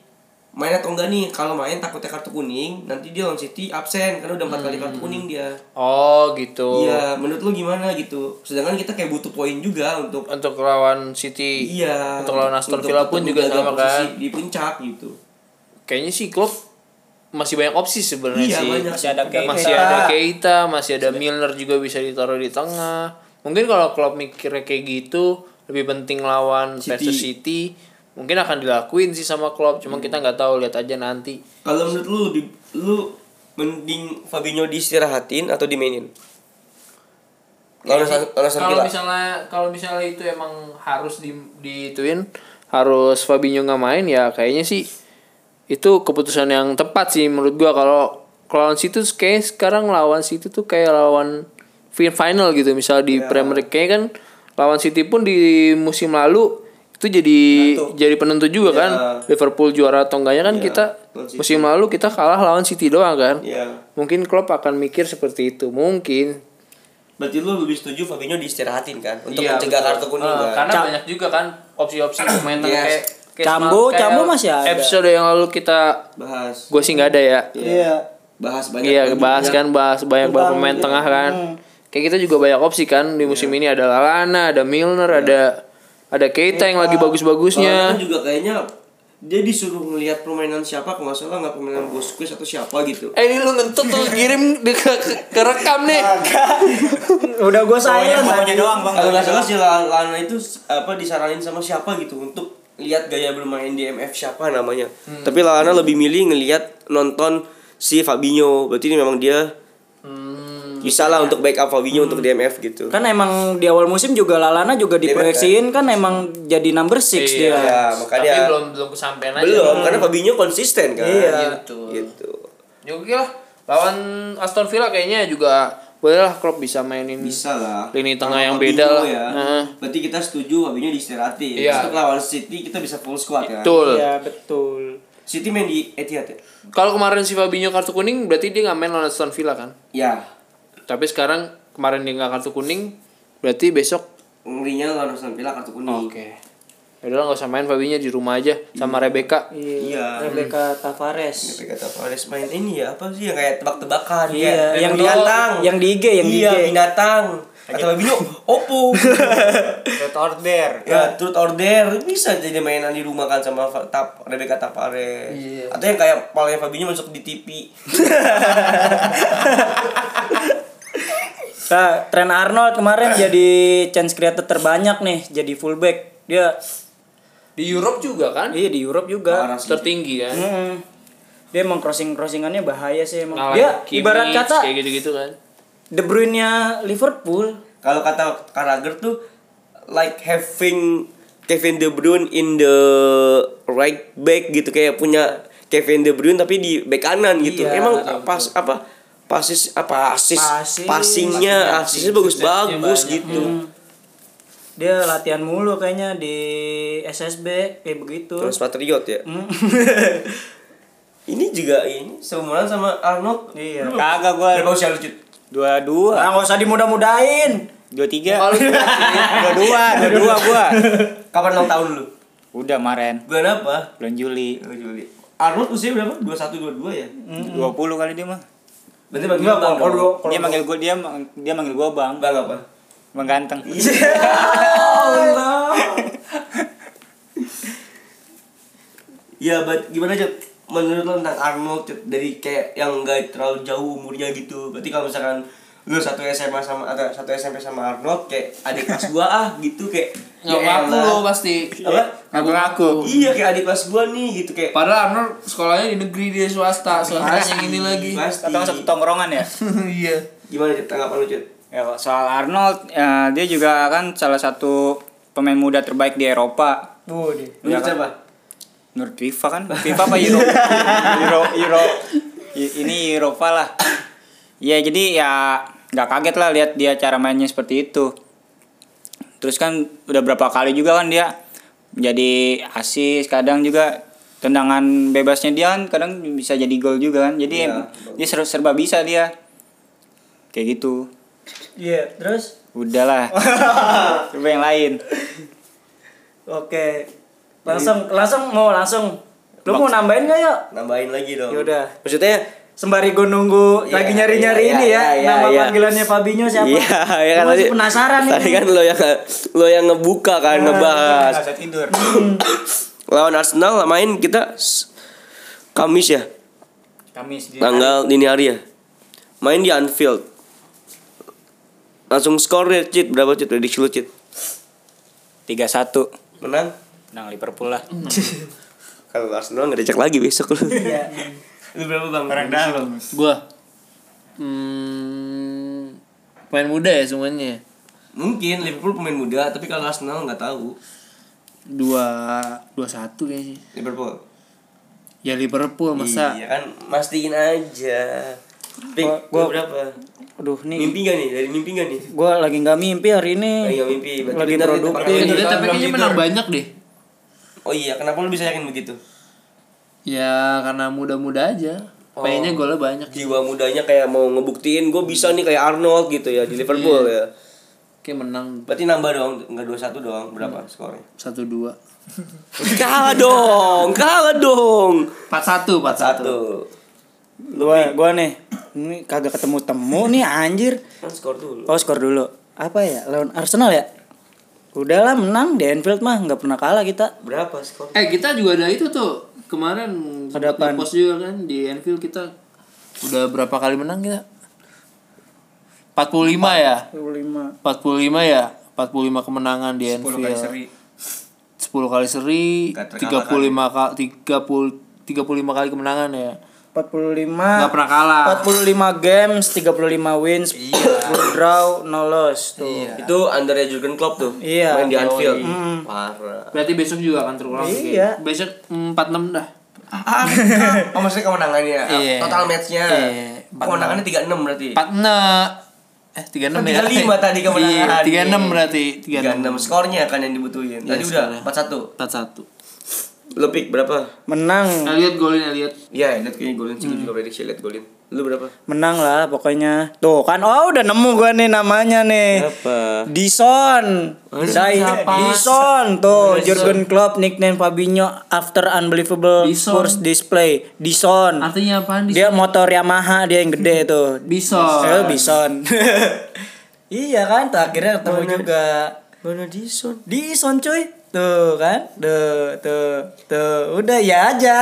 main atau enggak nih kalau main takutnya kartu kuning nanti dia lawan City absen karena udah empat kali kartu kuning dia Oh gitu. iya menurut lu gimana gitu sedangkan kita kayak butuh poin juga untuk Untuk lawan City. iya Untuk lawan Aston Villa pun juga sama kan. di puncak gitu Kayaknya sih klub masih banyak opsi sebenarnya Iya, sih. banyak. Masih ada Keita. Masih ada Keita, masih ada Milner juga bisa ditaruh di tengah. Mungkin kalau klub mikirnya kayak gitu, lebih penting lawan City. versus City, mungkin akan dilakuin sih sama klub. Cuma kita nggak tahu, lihat aja nanti. kalau menurut lu lebih lu mending Fabinho diistirahatin atau dimainin? Kalau Villa. misalnya kalau misalnya itu emang harus di dituin harus Fabinho nggak main ya kayaknya sih itu keputusan yang tepat sih menurut gua. Kalau lawan situ kayak sekarang lawan situ tuh kayak lawan fin- final gitu. Misal di Premier League kayaknya kan lawan City pun di musim lalu itu jadi jadi penentu juga kan Liverpool juara atau enggaknya kan kita lawan City. musim lalu kita kalah lawan City doang kan Iya. mungkin Klopp akan mikir seperti itu mungkin Berarti lu lebih setuju Fabinho diistirahatin kan untuk Iya, mencegah betul. kartu kuning Eh, kan? karena banyak juga kan opsi-opsi pemain tengah Yes. kayak Cambo, Cambo masih ada. Episode yang lalu kita Bahas. gue sih nggak ada ya. Iya. Bahas banyak. Iya, banyak. bahas kan bahas banyak banget pemain iya. tengah kan. Hmm. Kayak kita juga banyak opsi kan di musim ini ada Lalana, ada Milner, ada ada Keita yang lagi bagus-bagusnya. kan juga kayaknya dia disuruh ngelihat permainan siapa kalau nggak salah nggak permainan Bosquez atau siapa gitu. Eh ini lu ngentut tuh kirim di ke, ke, ke rekam nih. Udah gue pokoknya tadi. doang bang. Kalau nggak salah si Lana Lana itu apa disaranin sama siapa gitu untuk lihat gaya bermain di MF siapa namanya. Hmm. Tapi Lana lebih milih ngelihat nonton si Fabinho. Berarti ini memang dia Hmm. Bisa lah untuk backup Fabinho untuk di MF gitu. Kan emang di awal musim juga Lalana juga diproyeksiin kan emang jadi number six dia. Ya, maka Tapi dia belum belum kesampaian aja. belum karena Fabinho konsisten kan. Iya. Gitu. Gitu. Ya oke lah. Lawan Aston Villa kayaknya juga boleh lah Klopp bisa mainin Bisa lah. Lini tengah Kalau yang Fabinho beda lah. Ya. Heeh. Berarti kita setuju Fabinho diistirahatin. Iya. Untuk lawan City kita bisa full squad kan. Betul. Iya betul. City main di Etihad ya? Kalau kemarin si Fabinho kartu kuning berarti dia nggak main lawan Aston Villa kan? Ya. Tapi sekarang kemarin dia nggak kartu kuning berarti besok Ngerinya lawan Aston Villa kartu kuning. oke. Yaudah nggak usah main Fabinho di rumah aja sama Rebecca. Iya. Rebecca Tavares. Tapi kata Fares main ini ya apa sih yang kayak tebak-tebakan Iya, kayak yang di binatang. yang di IG, yang di iya, IG. binatang. Kata Fabinho, Oppo. Truth order. ya, truth order bisa jadi mainan di rumah kan sama Tap Rebecca Tavares. Iya. Atau yang kayak palanya Fabinho masuk di TV. Nah, Trent Arnold kemarin jadi chance creator terbanyak nih, jadi fullback. Dia Di Europe juga kan? iya di Europe juga. Parah. Tertinggi kan? Mm. Dia emang crossing crossingannya bahaya sih emang. Ngalahin dia Kimmich, ibarat kata kayak gitu-gitu kan. De Bruyne-nya Liverpool. Kalau kata Carragher tuh like having Kevin De Bruyne in the right back gitu kayak punya Kevin De Bruyne tapi di back kanan gitu. Iya, Emang betul, pas apa pasis apa asis Passing. passingnya asisnya bagus-bagus gitu. Dia latihan mulu kayaknya di SSB kayak begitu. Terus Patriot ya. Mm. Ini juga ini seumuran sama Arnold. Iya. Lu Kagak gua Berapa usia lu Cut? dua dua Ah, nggak usah dimudah-mudahin. dua tiga dua dua dua dua gua Kapan ulang tahun lu? udah kemarin Bulan apa? bulan Juli Oh, Juli. Arnold usia berapa? 21 22 ya? dua puluh kali dia mah Berarti bagi Enggak, bang. kalau dia manggil gua dia dia manggil gua bang Bang apa? bang ganteng Ya, but gimana aja menurut lo tentang Arnold dari kayak yang enggak terlalu jauh umurnya gitu. Berarti kalau misalkan lu satu SMA sama atau satu SMP sama Arnold kayak adik kelas gua ah gitu kayak nggak ya ngaku elah. lo pasti. Apa? ngaku-ngaku Iya kayak adik kelas gua nih gitu kayak Padahal Arnold sekolahnya di negeri dia swasta, swasta yang ini lagi. Pasti. atau satu tongkrongan ya Iya. Gimana Cut? Tanggapan lu Cut? Ya, soal Arnold, ya, dia juga kan salah satu pemain muda terbaik di Eropa. Tuh dia. Menurut kan? siapa? Menurut FIFA kan, FIFA apa Euro? Euro, Euro, ini Eropa lah. Ya jadi ya nggak kaget lah lihat dia cara mainnya seperti itu. Terus kan udah berapa kali juga kan dia jadi asis, kadang juga tendangan bebasnya dia kan kadang bisa jadi gol juga kan. Jadi Iya, dia serba, serba bisa dia. kayak gitu Iya, terus udahlah coba yang lain oke. Langsung langsung mau langsung. Lu mau nambahin gak yuk? Nambahin lagi dong. Yaudah. Maksudnya Sembari gue nunggu Iya, lagi nyari-nyari iya, ini ya, iya, iya, nama iya. panggilannya Fabinho siapa? Iya, ya kan Gua masih tadi- penasaran nih. Tadi kan lo yang lo yang ngebuka kan ngebahas. Nggak bisa tidur Lawan Arsenal main kita Kamis ya, Kamis di tanggal dini hari ya. Main di Anfield. Langsung skor ya, Cit. Berapa Cit? Prediksi lu, Cit? tiga satu Menang? menang Liverpool lah Kalau Arsenal nggak dicek lagi besok lu. Lu berapa Bang? orang dalam Gua hmm, pemain muda ya semuanya. Mungkin Liverpool pemain muda, tapi kalau Arsenal nggak tahu. Dua dua satu kayaknya. Liverpool. Ya Liverpool masa Iya kan, mastiin aja. Pik, Gua- gua, gua- berapa? Aduh nih, Mimpi gak nih? Dari mimpi gak nih? gue lagi nggak mimpi hari ini. Lagi nggak mimpi. Berarti Lagi produktif. pakai lagi. Udah, tapi kayaknya menang banyak deh. Oh iya, kenapa lu bisa yakin begitu? Ya karena muda-muda aja. Kayaknya golnya banyak. Jiwa mudanya kayak mau ngebuktiin gue bisa nih kayak Arnold gitu ya di Liverpool ya. Kayak menang Berarti nambah dong, enggak 2-1 dong. Berapa skornya? satu dua. kalah dong, kalah dong. Empat satu, empat satu. Satu. Gua gua nih, ini kagak ketemu temu nih anjir. Kan skor dulu. Oh skor dulu. Apa ya? Lawan Arsenal ya? Udahlah menang di Anfield mah nggak pernah kalah kita. Berapa skor? Eh kita juga ada itu tuh kemarin Ada post juga kan di Anfield kita udah berapa kali menang kita? 45 ya? 25. 45 ya? 45 kemenangan di Anfield. 10 kali seri, Nggak terkalah 35 kali 30 35 kali kemenangan ya. 45 Nggak pernah kalah. 45 games, 35 wins, 10 draw, 0 loss tuh. Itu under Jurgen Klopp tuh. Iya. Main di Anfield. Mm. Parah. Berarti besok juga akan terulang. Iya. Besok 46 dah. oh maksudnya kemenangannya Iya. total matchnya Iya. kemenangannya 36 berarti 46 eh 36 Kan ya. 35 tadi kemenangan. Iya, 36 berarti 36 36. skornya kan yang dibutuhin tadi Iya, udah skornya. 41 41. Lu pick berapa Menang, Elliot golin Elliot. Iya, lihat kayaknya golin sih Gua juga prediksi lihat golin. Lu berapa? menang lah pokoknya. Tuh kan, oh udah nemu gua nih namanya nih. Berapa? Dison, Dai, Dison tuh Jurgen Klopp nickname Fabinho after unbelievable Dison. first display. Dison. Artinya apaan di Dia motor Yamaha dia yang gede tuh. Bison. Eh, Bison. iya kan, tuh akhirnya ketemu juga. Mana Dison? Dison cuy. Tuh kan, tuh, tuh, tuh, udah ya aja.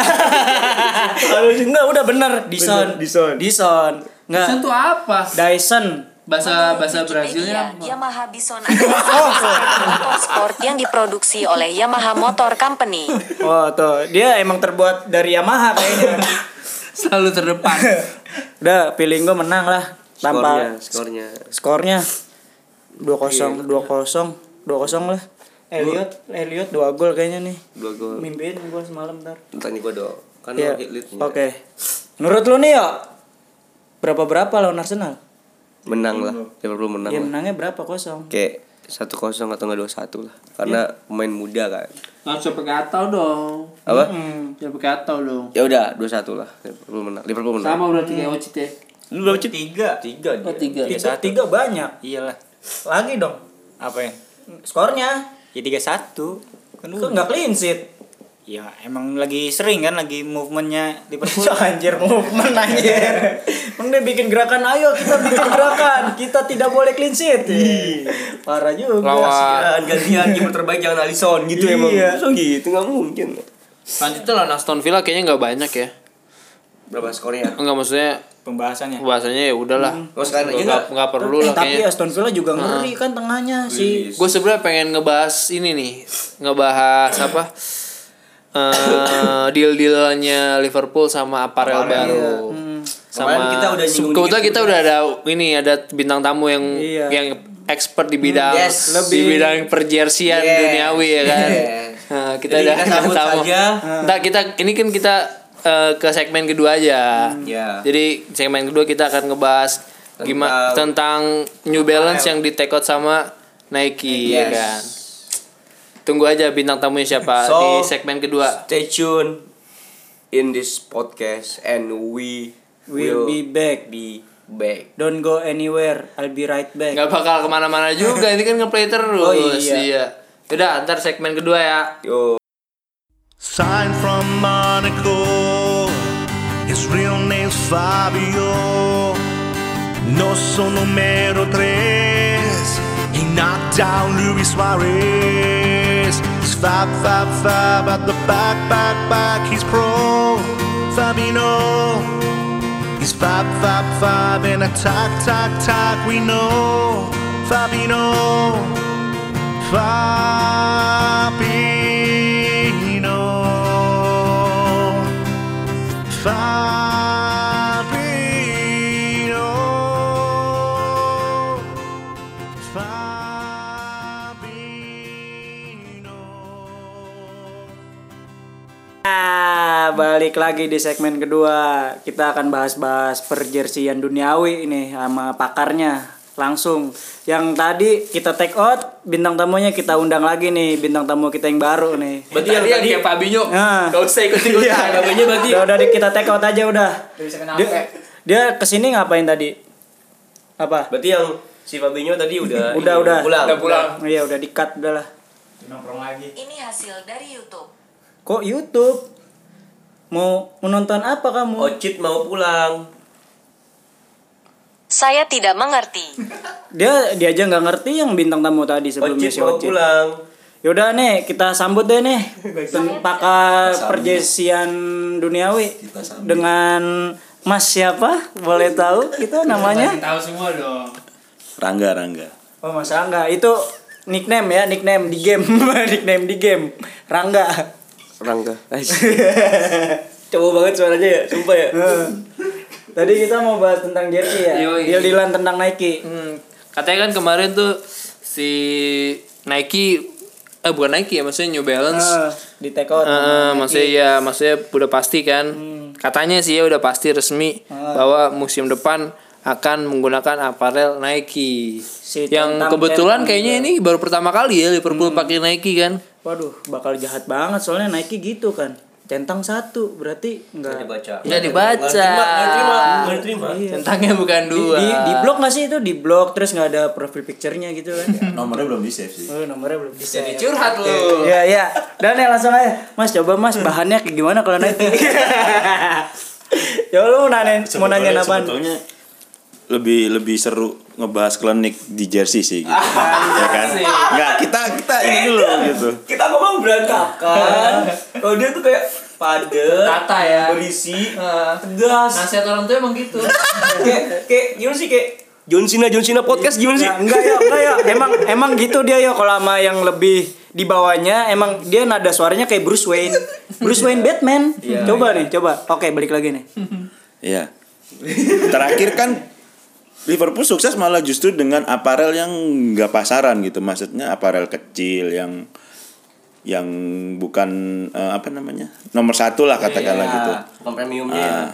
Harus enggak, udah bener. Dison, Dison. Dison, Bison enggak. tuh apa? Dyson. Bahasa bahasa Brazilnya? Yamaha Bison adalah motor sport yang diproduksi oleh Yamaha Motor Company. Oh tuh, dia emang terbuat dari Yamaha kayaknya. Selalu terdepan. Udah, feeling gue menang lah. Skornya, Tanpa skornya. skornya 2-0, 2-0, 2-0 lah. Elliot, Elliot 2 gol kayaknya nih. Dua gol. Mimpiin gue semalam ntar. Tanya gua dong. Kan Iya. lo hit lead. Oke. Menurut lu nih ya berapa berapa lawan Arsenal? Menang lah. Liverpool menang Ya lah. menangnya berapa kosong? Kayak satu kosong atau nggak dua satu lah. Karena pemain muda kan. Nggak usah pakai atau dong. Apa? Jangan pakai atau dong. Ya udah dua satu lah. Liverpool menang. Liverpool menang. Sama berarti kayak Ocit ya. Lu berapa Cip? Tiga. Tiga dia. Oh, tiga. Tiga, tiga banyak. iyalah Lagi dong. apa ya Skornya. Ya tiga satu kan Kok nggak clean sheet? ya emang lagi sering kan lagi movementnya Liverpool anjir movement anjir. Emang dia bikin gerakan ayo kita bikin gerakan. Kita tidak boleh clean sheet. Parah juga. Lawan Gantian, kiper terbaik jangan Alisson gitu Iya. emang. So gitu nggak mungkin. Selanjutnya lawan Aston Villa kayaknya nggak banyak ya. Berapa skornya? Enggak maksudnya pembahasannya bahasanya ya udahlah. Oh, sekarang aja Nggak nggak? nggak perlu Eh, lah tapi kayaknya. Aston Villa juga ngeri kan tengahnya si Gue sebenarnya pengen ngebahas ini nih, ngebahas apa? eh deal-dealnya Liverpool sama aparel baru. Sama Kemarin kita udah nyinggung kebetulan dikit kita udah ada ini ada bintang tamu yang Iya. yang expert di bidang Yes. di bidang perjersian Yes. duniawi ya kan. Yes. Nah, kita Jadi ada kita tamu. saja. Ntar kita ini kan kita eh, ke segmen kedua aja. Ya. Jadi segmen kedua kita akan ngebahas gimana tentang New Balance yang di take out sama Nike ya Yes. kan. Tunggu aja bintang tamunya siapa So- di segmen kedua. Stay tune in this podcast and we will be back. be Back. Don't go anywhere, I'll be right back. nggak bakal ke mana-mana juga ini kan ngeplay terus Oh, iya. Udah, ntar segmen kedua ya. Yo. Sign from Monaco. Fabio. No son numero tres. He knocked down Luis Suarez. He's fab, fab, fab at the back, back, back. He's pro. Fabino. He's fab, fab, fab in attack, tack, tack. We know. Fabino. Fabino. Balik lagi di segmen kedua. Kita akan bahas-bahas perjersian duniawi ini sama pakarnya langsung. Yang tadi kita take out, bintang tamunya kita undang lagi nih, bintang tamu kita yang baru nih. Berarti yang Tadi yang kayak Fabinho, Nah. gak usah ikut-ikutan. namanya berarti Udah udah di- kita take out aja udah. Dia, dia ke sini ngapain tadi? Apa? berarti yang si Fabinho tadi udah Udah, ini, udah. pulang. Udah pulang. Iya udah di cut udah lah. Ini hasil dari YouTube. Kok YouTube? Mau menonton apa kamu? Ocit mau pulang. Saya tidak mengerti. Dia dia aja nggak ngerti yang bintang tamu tadi sebelumnya Ocit si mau Ocit. pulang. Yaudah nih kita sambut deh nih pakar perjesian duniawi dengan Mas siapa? Boleh tahu itu namanya? Tahu semua dong. Rangga, Rangga. Oh Mas Rangga itu nickname ya nickname di game nickname di game Rangga. Rangga. Coba banget suaranya ya, sumpah ya. Tadi kita mau bahas tentang jersey ya. Deal dealan tentang Nike. Hmm, katanya kan kemarin tuh si Nike eh bukan Nike ya maksudnya New Balance Ah, di take out. Sama maksudnya Nike. ya maksudnya udah pasti kan katanya sih ya udah pasti resmi bahwa musim depan akan menggunakan aparel Nike Si yang kebetulan kayaknya ini baru pertama kali ya Liverpool pakai Nike kan Waduh, bakal jahat banget soalnya Nike gitu kan. Centang satu berarti enggak Dibaca. nggak dibaca Nggak terima, nggak terima, nggak terima. centangnya bukan di, dua di, di blok nggak sih itu di blok terus nggak ada profil picture-nya gitu kan. Nomornya belum di save sih. Oh, nomornya belum bisa. jadi curhat lu Iya, iya. Dan ya langsung aja. Mas coba Mas bahannya kayak gimana kalau Nike? ya lu mau nanya mau nanya apaan? Sebetulnya lebih lebih seru ngebahas klinik di jersey sih gitu. ya kan? Enggak, kita kita ini dulu gitu. Kita ngomong berantakan. Kalau dia tuh kayak padet, Tata ya. berisi, Heeh. tegas. nasihat orang tua emang gitu kayak kayak gimana sih kayak John Cena John Cena podcast gimana sih? Enggak ya, enggak ya. Emang emang gitu dia ya kalau sama yang lebih di bawahnya emang dia nada suaranya kayak Bruce Wayne. Bruce Wayne Batman. coba nih, coba. Oke, balik lagi nih. Iya. Terakhir kan Liverpool sukses malah justru dengan aparel yang nggak pasaran gitu. Maksudnya aparel kecil yang yang bukan eh, apa namanya nomor satu lah katakanlah gitu. Bukan premiumnya. ya. Ah,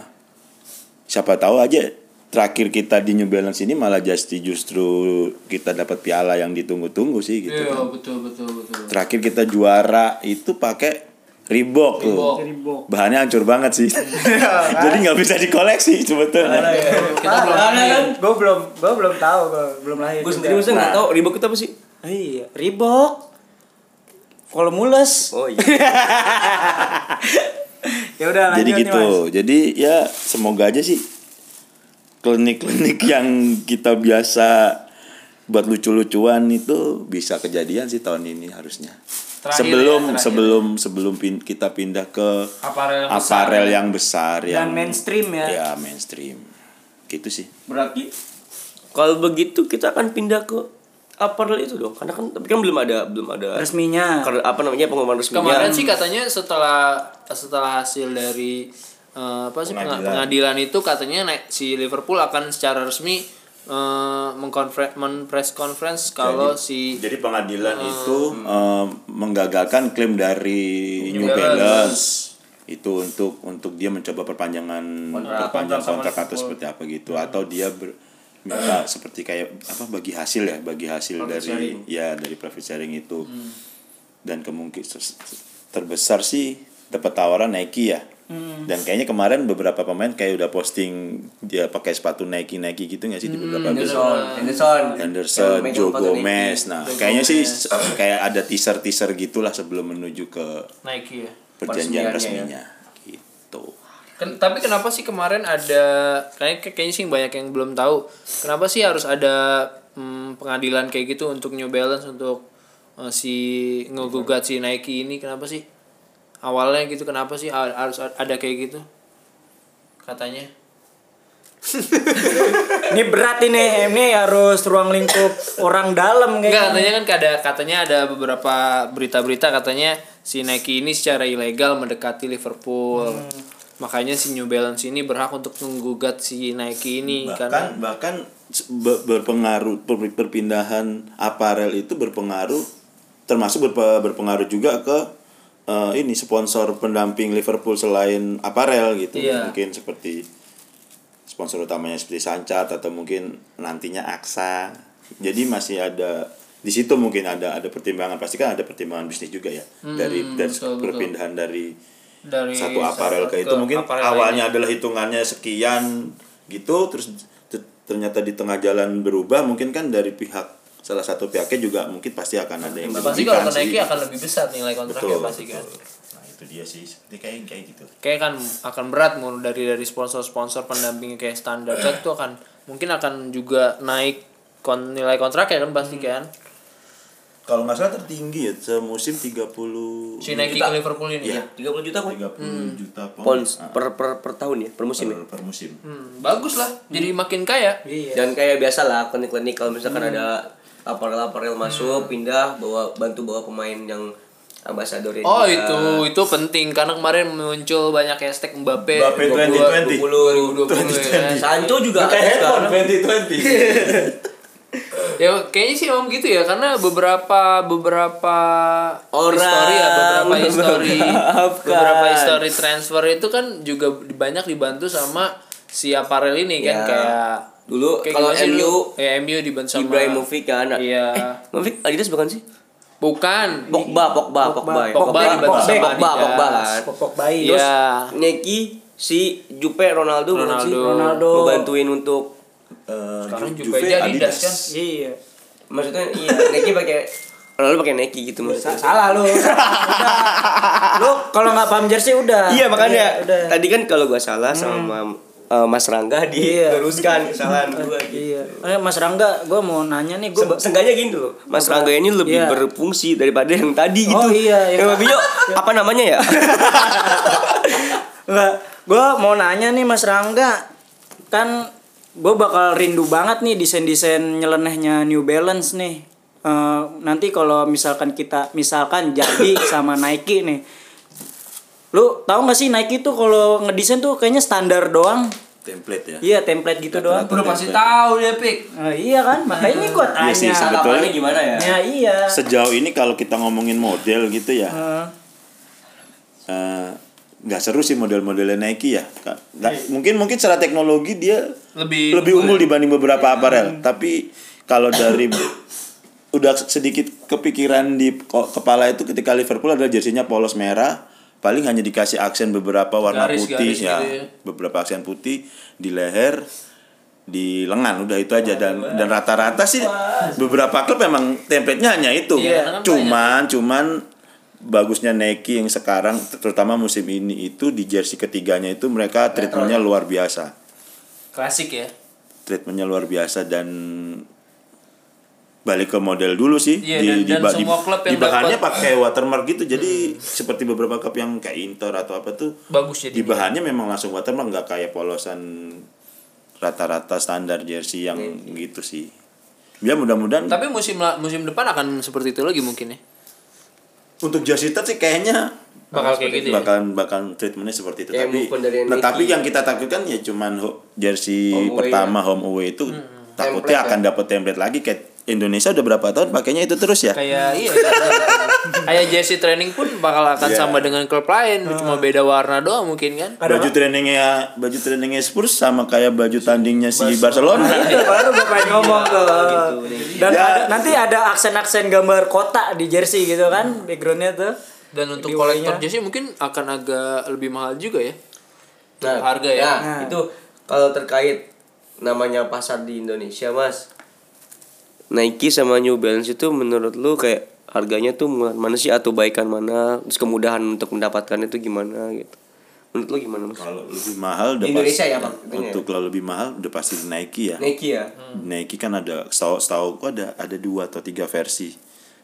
siapa tahu aja terakhir kita di New Balance ini malah just justru kita dapat piala yang ditunggu-tunggu sih gitu. iya kan. betul betul betul Terakhir kita juara itu pakai Reebok tuh. Reebok. Bahannya hancur banget sih. Jadi nggak bisa dikoleksi sebetulnya. kita belum kan? main Gue belum, gue belum tahu, gua belum lahir. Gue sendiri masa nggak tahu Reebok itu apa sih? Ah, Iya, Reebok. Kalau mules. Oh iya. ya udah lanjut Jadi nih, gitu. Mas. Jadi ya semoga aja sih klinik-klinik yang kita biasa buat lucu-lucuan itu bisa kejadian sih tahun ini harusnya. Terakhir sebelum ya, terakhir. sebelum sebelum pin- kita pindah ke Aparel yang aparel yang besar Dan yang mainstream ya. ya mainstream. Gitu sih. Berarti kalau begitu kita akan pindah ke apparel itu dong. Karena kan tapi kan belum ada belum ada Resminya. Apa namanya pengumuman resminya. kemarin sih katanya setelah setelah hasil dari eh, apa sih penga- Pengadilan. pengadilan itu katanya naik, si Liverpool akan secara resmi eh, mengkonfer men press conference kalau si Jadi pengadilan Hmm. itu eh, menggagalkan klaim dari New, New Balance. Balance. itu untuk untuk dia mencoba perpanjangan Kontrak- perpanjang kontrak kontrak atau seperti apa gitu atau dia ber- minta seperti kayak apa bagi hasil ya bagi hasil Profit dari sharing. ya dari profit sharing itu Hmm. dan kemungkinan terbesar sih dapat tawaran Nike ya Dan kayaknya kemarin beberapa pemain kayak udah posting dia pakai sepatu Nike Nike gitu nggak sih di beberapa Henderson, Henderson, Henderson, Yang Joe megang sepatu Gomez. Nike. Nah, kayaknya sih se- kayak ada teaser-teaser gitulah sebelum menuju ke Nike ya. perjanjian resminya. Gitu. Ken- tapi kenapa sih kemarin ada kayak kayaknya sih banyak yang belum tahu kenapa sih harus ada mm, pengadilan kayak gitu untuk New Balance untuk eh, si ngegugat si Nike ini kenapa sih awalnya gitu kenapa sih ha- harus ada kayak gitu? Katanya. Ini berat ini, ini harus ruang lingkup orang dalam enggak kayaknya. katanya kan ada katanya ada beberapa berita-berita katanya si Nike ini secara ilegal mendekati Liverpool. Makanya si New Balance ini berhak untuk menggugat si Nike ini bahkan karena bahkan berpengaruh per- perpindahan aparel itu berpengaruh termasuk berpe- berpengaruh juga ke eh, ini sponsor pendamping Liverpool selain aparel gitu. Iya. mungkin seperti sponsor utamanya seperti Sancat atau mungkin nantinya Aksa. Jadi masih ada di situ mungkin ada ada pertimbangan. Pasti kan ada pertimbangan bisnis juga ya. Dari dari Hmm, betul, betul. perpindahan dari dari satu aparel ke ke itu. Mungkin awalnya adalah hitungannya sekian gitu terus te- ternyata di tengah jalan berubah. Mungkin kan dari pihak salah satu pihaknya juga mungkin pasti akan ada yang pasti kalau ke dirugikan Nike sih. akan lebih besar nilai kontraknya betul, pasti kan. betul. nah itu dia sih. Seperti kayak kayak gitu. Kayak kan akan berat mau dari dari sponsor-sponsor pendampingnya kayak standar kan itu akan mungkin akan juga naik kon nilai kontraknya kan pasti kan. Kalau nggak salah tertinggi ya semusim 30 si Nike ke Liverpool ini. Iya. ya 30 juta kok. 30 juta Pounds. Ah, per, per, per tahun ya, per musim ya. per, per musim. Hmm, bagus lah. Jadi makin kaya. Iya. Dan kayak biasa lah klinik-klinik kalau misalkan ada aparel-aparel masuk, pindah, bawa bantu bawa pemain yang ambasador oh itu itu penting karena kemarin muncul banyak hashtag Mbappe Mbappe 2020. 2020 ya. Sancho juga ada sekarang. 2020 ya kayaknya sih emang gitu ya karena beberapa beberapa Orang history ya beberapa history beberapa history transfer itu kan juga banyak dibantu sama si aparel ini kan Ya. kayak Dulu kalau MU ya MU dibantu sama Ibrahimovic kan. Iya. Eh, Ibrahimovic Adidas bukan sih? bukan Pogba, Pogba, Pogba. ya. Pogba dibantu Pogba, Pogba, Adidas. Pogba kan. Popok bayi. Iya. Neki si Jupe Ronaldo? Ronaldo. Ronaldo. Ngebantuin untuk sekarang Ju- juga Juve, aja Adidas kan Iya. maksudnya iya Neki pakai Ronaldo pakai Neki gitu maksudnya. Salah lu. Lu kalau nggak paham jersey udah. Iya makanya udah. tadi kan kalau gua salah sama eh, Mas Rangga Iya. diluruskan kesalahan gua gitu. Iya. Eh, Mas Rangga, gue mau nanya nih, gue Se- Seenggaknya gini loh, Mas Rangga ini lebih Iya. berfungsi daripada yang tadi gitu. Oh, iya, yang- Yang Fabio, apa namanya ya? Enggak, gue mau nanya nih Mas Rangga, kan gue bakal rindu banget nih desain-desain nyelenehnya New Balance nih. Eh, nanti kalau misalkan kita misalkan jadi sama Nike nih, lu tahu nggak sih Nike tuh kalau ngedesain tuh kayaknya standar doang. template ya Iya template gitu doang. udah pasti tahu dia pik Nah, iya kan, makanya ini gue tanya. Iya sih, sebetulnya. Gimana ya? Ya iya. sejauh ini kalau kita ngomongin model gitu ya Eh, eh, nggak seru sih model-modelnya Nike ya Ka- nggak- mungkin mungkin secara teknologi dia lebih lebih unggul dibanding beberapa aparel tapi kalau dari udah sedikit kepikiran di kepala itu ketika Liverpool adalah jersinya polos merah paling hanya dikasih aksen beberapa warna Garis-garis putih ya gitu ya. beberapa aksen putih di leher di lengan udah itu aja. Dan dan rata-rata sih beberapa klub memang template-nya hanya itu. Iya, kan cuman cuman bagusnya Nike yang sekarang terutama musim ini itu di jersey ketiganya itu mereka treatmentnya luar biasa. Klasik ya? Treatmentnya luar biasa dan balik ke model dulu sih. Iya, dan- dan ba- semua klub yang di bahannya dapat- pakai watermark gitu. Jadi seperti beberapa klub yang kayak Inter atau apa tuh bagus jadi di bahannya memang langsung watermark nggak kayak polosan rata-rata standar jersey yang gitu sih. Ya mudah-mudahan tapi musim musim depan akan seperti itu lagi mungkin ya? Untuk jersey tet sih kayaknya Bakal kayak gitu ya? bakalan bakalan treatmentnya seperti itu. Kayak tapi nah, tapi yang kita takutkan ya cuman jersey Home pertama home away itu Hmm. takutnya Template akan dapat template lagi kayak Indonesia udah berapa tahun pakainya itu terus ya kayak iya kayak jersey training pun bakal akan Iya. sama dengan klub lain cuma beda warna doang mungkin kan baju trainingnya baju trainingnya Spurs sama kayak baju tandingnya si Barcelona itu baru gue pengen ngomong tuh. Dan Ya. ada, nanti ada aksen-aksen gambar kota di jersey gitu kan, backgroundnya tuh. Dan untuk kolektor jersey mungkin akan agak lebih mahal juga ya. Nah, harga ya. Nah, Nah. itu kalau terkait namanya pasar di Indonesia, Mas. Nike sama New Balance itu menurut lu kayak harganya tuh mana sih atau baikan mana? Terus kemudahan untuk mendapatkan itu gimana gitu. Menurut lu gimana, Mas? Kalau lebih mahal udah Di Indonesia pasti- ya, Bang, Untuk kalau lebih mahal udah pasti Nike ya. Nike ya. Nike kan ada setahu setahu gua ada ada dua atau tiga versi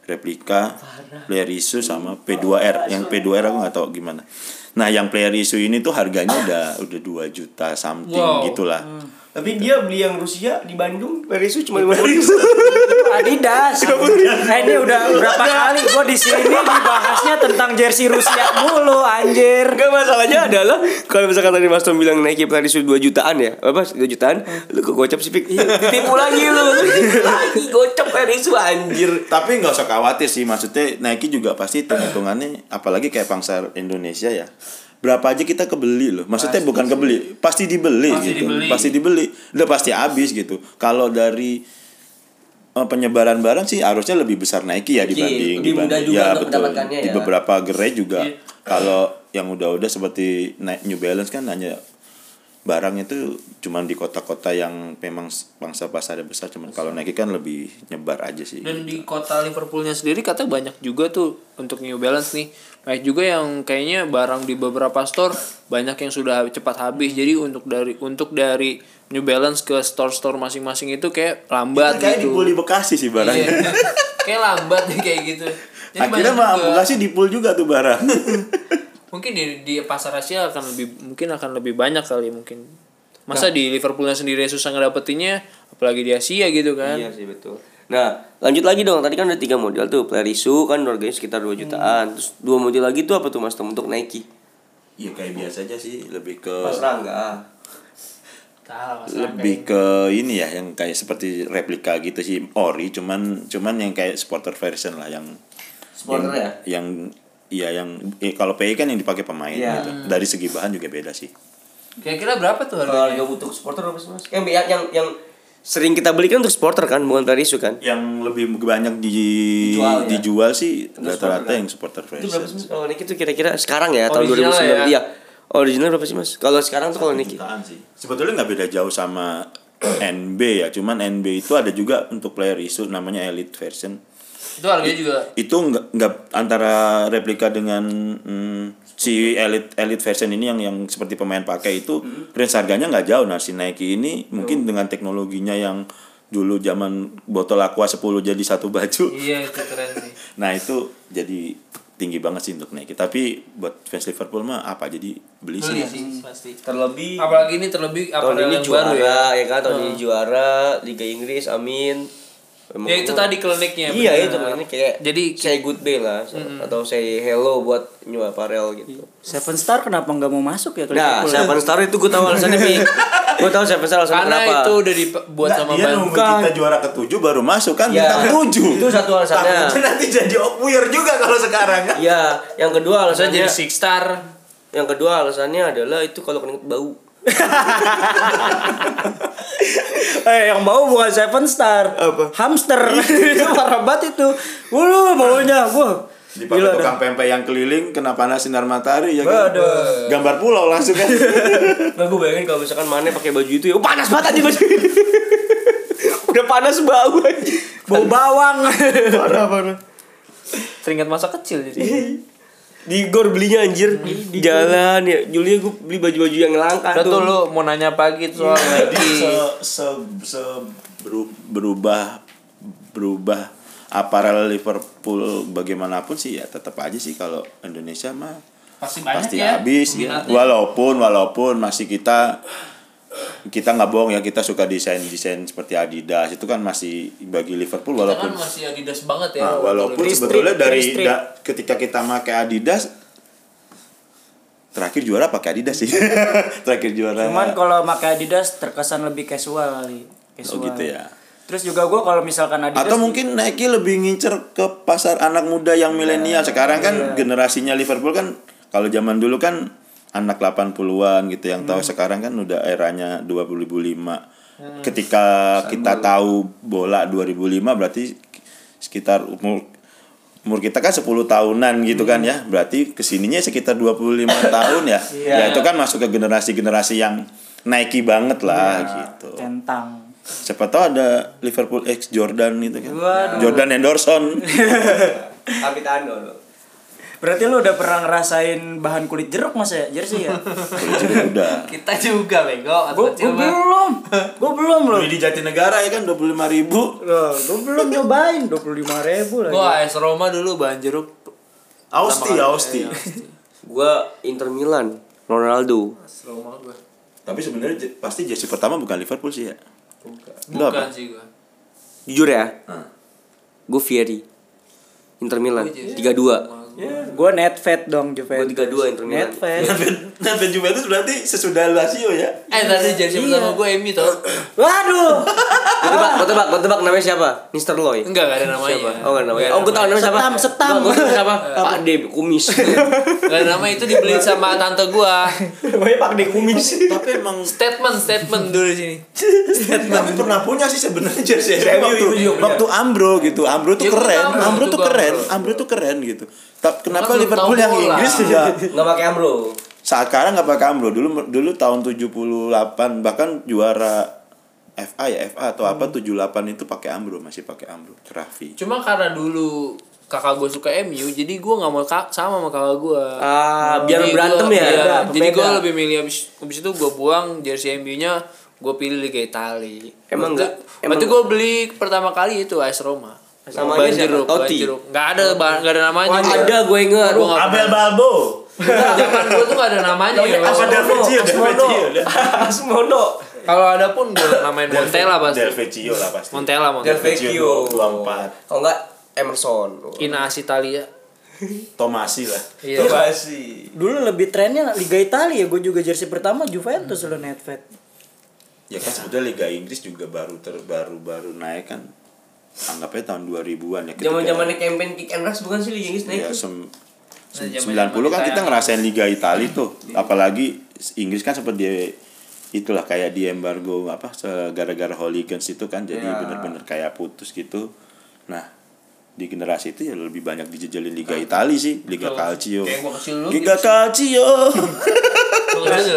replika player issue sama P2R yang P2R aku nggak tahu gimana nah yang player issue ini tuh harganya udah udah 2 juta something Wow. gitulah Tapi dia beli yang Rusia di Bandung, Perisu cuma 50 ribu. Adidas. Eh, ini udah berapa kali gue di sini dibahasnya tentang jersey Rusia mulu anjir. Enggak masalahnya adalah kalau misalkan tadi Mas Tom bilang Nike Perisu 2 jutaan ya, apa 2 jutaan, lu kok gocap sih Pik? Ditipu lagi lu. Lagi gocap Perisu anjir. tapi nggak usah khawatir sih maksudnya Nike juga pasti hitung hitungannya apalagi kayak pangsa Indonesia ya berapa aja kita kebeli loh maksudnya bukan kebeli pasti dibeli Pasti gitu dibeli. pasti dibeli udah pasti habis gitu kalau dari eh, penyebaran barang sih harusnya lebih besar Nike ya dibanding lebih dibanding juga ya untuk betul di ya. beberapa gerai juga Iya. kalau yang udah-udah seperti New Balance kan hanya barang itu cuman di kota-kota yang memang bangsa pasarnya besar cuman kalau Nike kan lebih nyebar aja sih Dan di kota Liverpoolnya sendiri katanya banyak juga tuh untuk New Balance nih. Banyak juga yang kayaknya barang di beberapa store banyak yang sudah cepat habis. Jadi untuk dari untuk dari New Balance ke store-store masing-masing itu kayak lambat kayak di gitu. pool di Bekasi sih barangnya Iya. kayak lambat nih kayak gitu. Jadi akhirnya mah. Bekasi di pool juga tuh barang mungkin di di pasar Asia akan lebih mungkin akan lebih banyak kali mungkin. Masa di Liverpoolnya sendiri susah ngedapetinnya apalagi di Asia gitu kan. Iya sih betul. Nah, lanjut lagi dong. Tadi kan ada tiga model tuh. Player Issue kan harganya sekitar 2 jutaan. Terus dua model lagi tuh apa tuh Mas untuk Nike? Iya kayak biasa aja sih lebih ke Mas Rangga. Lebih ke ini ya yang kayak seperti replika gitu sih ori cuman cuman yang kayak supporter version lah yang Supporter yang, yang iya yang eh, kalau PI kan yang dipakai pemain Iya. gitu. dari segi bahan juga beda sih Kira-kira berapa tuh Kalau harganya? harga untuk supporter apa sih Mas? Yang yang yang, yang sering kita beli kan untuk supporter kan, bukan Player Issue kan? yang lebih banyak di Dijual, ya? dijual sih rata-rata supporter, yang supporter Itu berapa sih? Kalau Nike tuh kira-kira sekarang ya tahun Original 2009 ya? iya. Original berapa sih Mas? Kalau sekarang tuh kalau sih sebetulnya nggak beda jauh sama NB ya cuman NB itu ada juga untuk player issue namanya elite version Itu harganya juga. itu nggak nggak antara replika dengan mm, si elite elite version ini yang yang seperti pemain pakai itu range harganya nggak jauh. Nah si Nike ini mungkin dengan teknologinya yang dulu zaman botol aqua 10 jadi satu baju. Iya itu keren sih. nah itu jadi tinggi banget sih untuk Nike. Tapi buat fans Liverpool mah apa? Jadi beli Beli sih sih pasti. Terlebih Apalagi ini terlebih ini yang baru juara ya. ya. kan tahun ini juara Liga Inggris amin Emang- Ya itu tadi kliniknya. iya bener. itu ini kayak Jadi say goodbye lah atau say hello buat new apparel gitu Seven Star kenapa nggak mau masuk ya nah? Seven Star itu gue tahu alasannya nih gue tahu Seven Star alasannya karena kenapa itu udah dibuat Nah, sama dia nunggu kita juara ketujuh baru masuk kan Ya, bintang tujuh itu satu alasannya. Takutnya nanti jadi opwear juga kalau sekarang kan Iya, yang kedua Alasan alasannya jadi six star. yang kedua alasannya adalah itu kalau keringet bau. Eh yang bau bukan Seven Star. Apa? Hamster. itu parah banget itu. Wuh, baunya. Wah. dipakai Gila tukang pempek yang keliling kena panas sinar matahari ya kan gambar pulau langsung kan Nggak gue bayangin kalau misalkan Mane pakai baju itu ya oh, panas banget aja baju. Udah panas bau aja. Bau bawang. Parah parah. Teringat masa kecil jadi. Di gor belinya anjir. Jalan ya. Julia gue beli baju-baju yang langka Udah tuh tuh. lu mau nanya pagi tuh soal jadi Nike. se, se, se beru- berubah berubah aparel Liverpool bagaimanapun sih ya tetap aja sih kalau Indonesia mah Pasti banyak pasti ya. habis ya. walaupun walaupun masih kita kita nggak bohong ya kita suka desain desain seperti Adidas itu kan masih bagi Liverpool Kita walaupun kan masih Adidas banget ya. Nah, walaupun sebetulnya dari da- ketika kita pakai Adidas terakhir juara pakai Adidas sih terakhir juara Cuman kalau pakai Adidas terkesan lebih casual kali. oh Casual. gitu ya Terus juga gue kalau misalkan Adidas atau mungkin Nike lebih ngincer ke pasar anak muda yang milenial sekarang kan generasinya Liverpool kan kalau zaman dulu kan anak 80-an gitu yang tahu sekarang kan udah eranya 2005 ketika kita tahu bola 2005 berarti sekitar umur umur kita kan 10 tahunan gitu kan ya. Berarti ke sininya sekitar 25 tahun ya. Ya itu kan masuk ke generasi-generasi yang Nike banget lah gitu. Centang. Siapa tahu ada Liverpool X Jordan gitu kan. Waduh. Jordan Henderson. Kapitano lo. Berarti lu udah pernah ngerasain bahan kulit jeruk mas ya jersey ya? Kulit udah. Kita juga bego Gue belum, gue belum loh. Beli di Jatinegara ya kan 25 ribu. Loh, gue belum nyobain dua puluh lima ribu lagi. Gua AS Roma dulu bahan jeruk. Austi. Austi. Iya, Gua Inter Milan, Ronaldo. AS Roma gua. Tapi sebenarnya pasti jersey pertama bukan Liverpool sih ya. Lu Bukan apa? sih gua. Jujur ya. Gue Fieri. Inter Milan. 32. gue netfed dong Juventus. Gua 32 Inter Milan. Netfed. Nah, Juventus berarti sesudah Lazio ya. Eh tadi jersey pertama gue MU tau Waduh. Gue tebak, gue tebak, gue tebak namanya siapa? Mister Loy. Enggak, gak ada namanya Siapa? Oh, enggak ada namanya. Oh, gue tahu namanya siapa. Setam, setam. Gue tahu siapa? Pak D kumis. Gak ada nama itu dibeli sama tante gua Namanya Pak De Kumis. Tapi emang Statement, statement dulu di sini Tapi pernah punya sih sebenarnya jersey waktu, itu juga punya. waktu Ambro gitu. Ambro tuh Ya, gua keren. Ambro tuh gua keren. Ambro tuh keren gitu. Tapi kenapa belum Liverpool yang bola. Inggris juga Enggak pakai Ambro. saat sekarang nggak pakai Ambro dulu dulu tahun 78 bahkan juara FA ya FA atau apa 78 itu pakai Ambro masih pakai Ambro Raffi Cuma karena dulu kakak gue suka MU jadi gue nggak mau kak sama sama kakak gue Ah, biar berantem ya? Beda, jadi gue lebih milih abis abis itu gue buang jersey MU nya gue pilih Liga Italia Emang Waktu- nggak- emang waktu gue beli pertama kali itu AS Roma Namanya Ban siapa? jeruk, ban Totti? jeruk. Nggak ada bah- nggak ada namanya Oh, ada gue inget. Gua nggak- Abel Balbo Zaman gue tuh gak ada namanya ya. apa Del Vecchio Del Asmono. Kalau ada pun gue namain Montella pasti. Del Vecchio lah pasti Montella, Del Montella. Vecchio. 24 Kalau enggak Emerson. Inas Italia. Tomasi lah Iya. Masih. Dulu lebih trennya Liga Italia. Gue juga jersey pertama Juventus lo netfed. ya kan sebetulnya Liga Inggris juga baru ter baru baru naik kan anggapnya tahun 2000-an ya Zaman-zamannya campaign kick and rush bukan sih Liga Inggris naik ya sem- Nah, sem- zaman-zaman 90 kan kita ngerasain Liga Italia tuh. Apalagi Inggris kan sempat dia itulah kayak di embargo apa gara-gara hooligans itu kan jadi Ya. bener-bener kayak putus gitu. Nah di generasi itu ya lebih banyak dijejelin Liga Italia sih Liga Calcio. Liga gitu. Calcio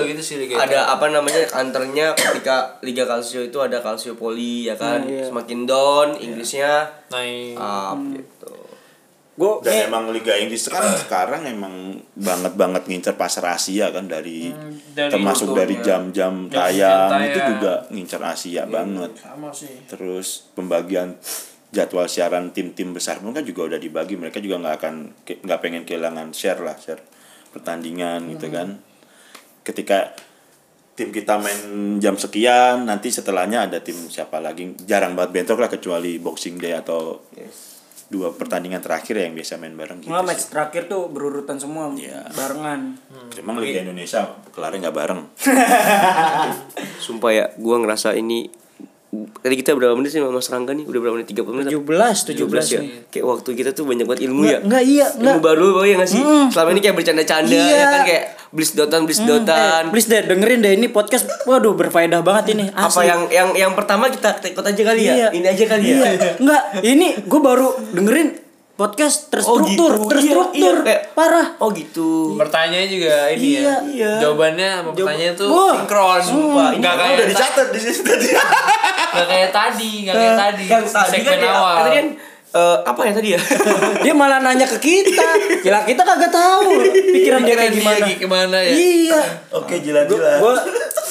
Gitu sih Liga Italia. ada apa namanya kantornya ketika Liga Calcio itu ada Calcio Poli ya kan iya. semakin down Inggrisnya Naik. up gitu Gue dan emang Liga Inggris kan sekarang emang banget banget ngincer pasar Asia kan dari, dari termasuk fotonya. dari jam-jam Jam-jam tayang tayang. itu juga ngincer Asia banget Sama sih. terus pembagian jadwal siaran tim-tim besar pun kan juga udah dibagi mereka juga nggak akan nggak pengen kehilangan share lah share pertandingan gitu kan ketika tim kita main jam sekian nanti setelahnya ada tim siapa lagi jarang banget bentrok lah kecuali boxing day atau dua pertandingan terakhir ya yang biasa main bareng gitu sih. match terakhir tuh berurutan semua Iya. barengan. Emang Liga Indonesia kelarnya nggak bareng sumpah ya gua ngerasa ini tadi kita berapa menit sih sama Mas Rangga nih udah berapa menit 30 menit 17, 17 17 ya nih. kayak waktu kita tuh banyak banget ilmu ya Enggak, iya, enggak. ilmu baru baru ya nggak sih selama ini kayak bercanda-canda Iya. ya kan kayak blis dotan blis dotan Eh, please deh dengerin deh ini podcast. Waduh berfaedah banget ini. apa Asli. yang yang yang pertama kita ikut aja kali ya Iya. ini aja kali ya Iya. Enggak, ini gue baru dengerin podcast terstruktur, gitu. terstruktur. Iya, iya, kayak- Parah. oh gitu Pertanyaannya juga ini Iya, ya. iya. Jawabannya sama Jawab- pertanyaan tuh Wah. sinkron. Sumpah, ini Enggak Oh, kayak udah ta- dicatat di sini tadi nggak kayak tadi, enggak kayak tadi. yang tadi Segmen kan ya, awal. tadi kan eh, apa ya tadi ya Dia malah nanya ke kita. Gila kita kagak tahu pikiran dia kayak Pikiran dia gimana. ya? Iya. oke jelas-jelas Gue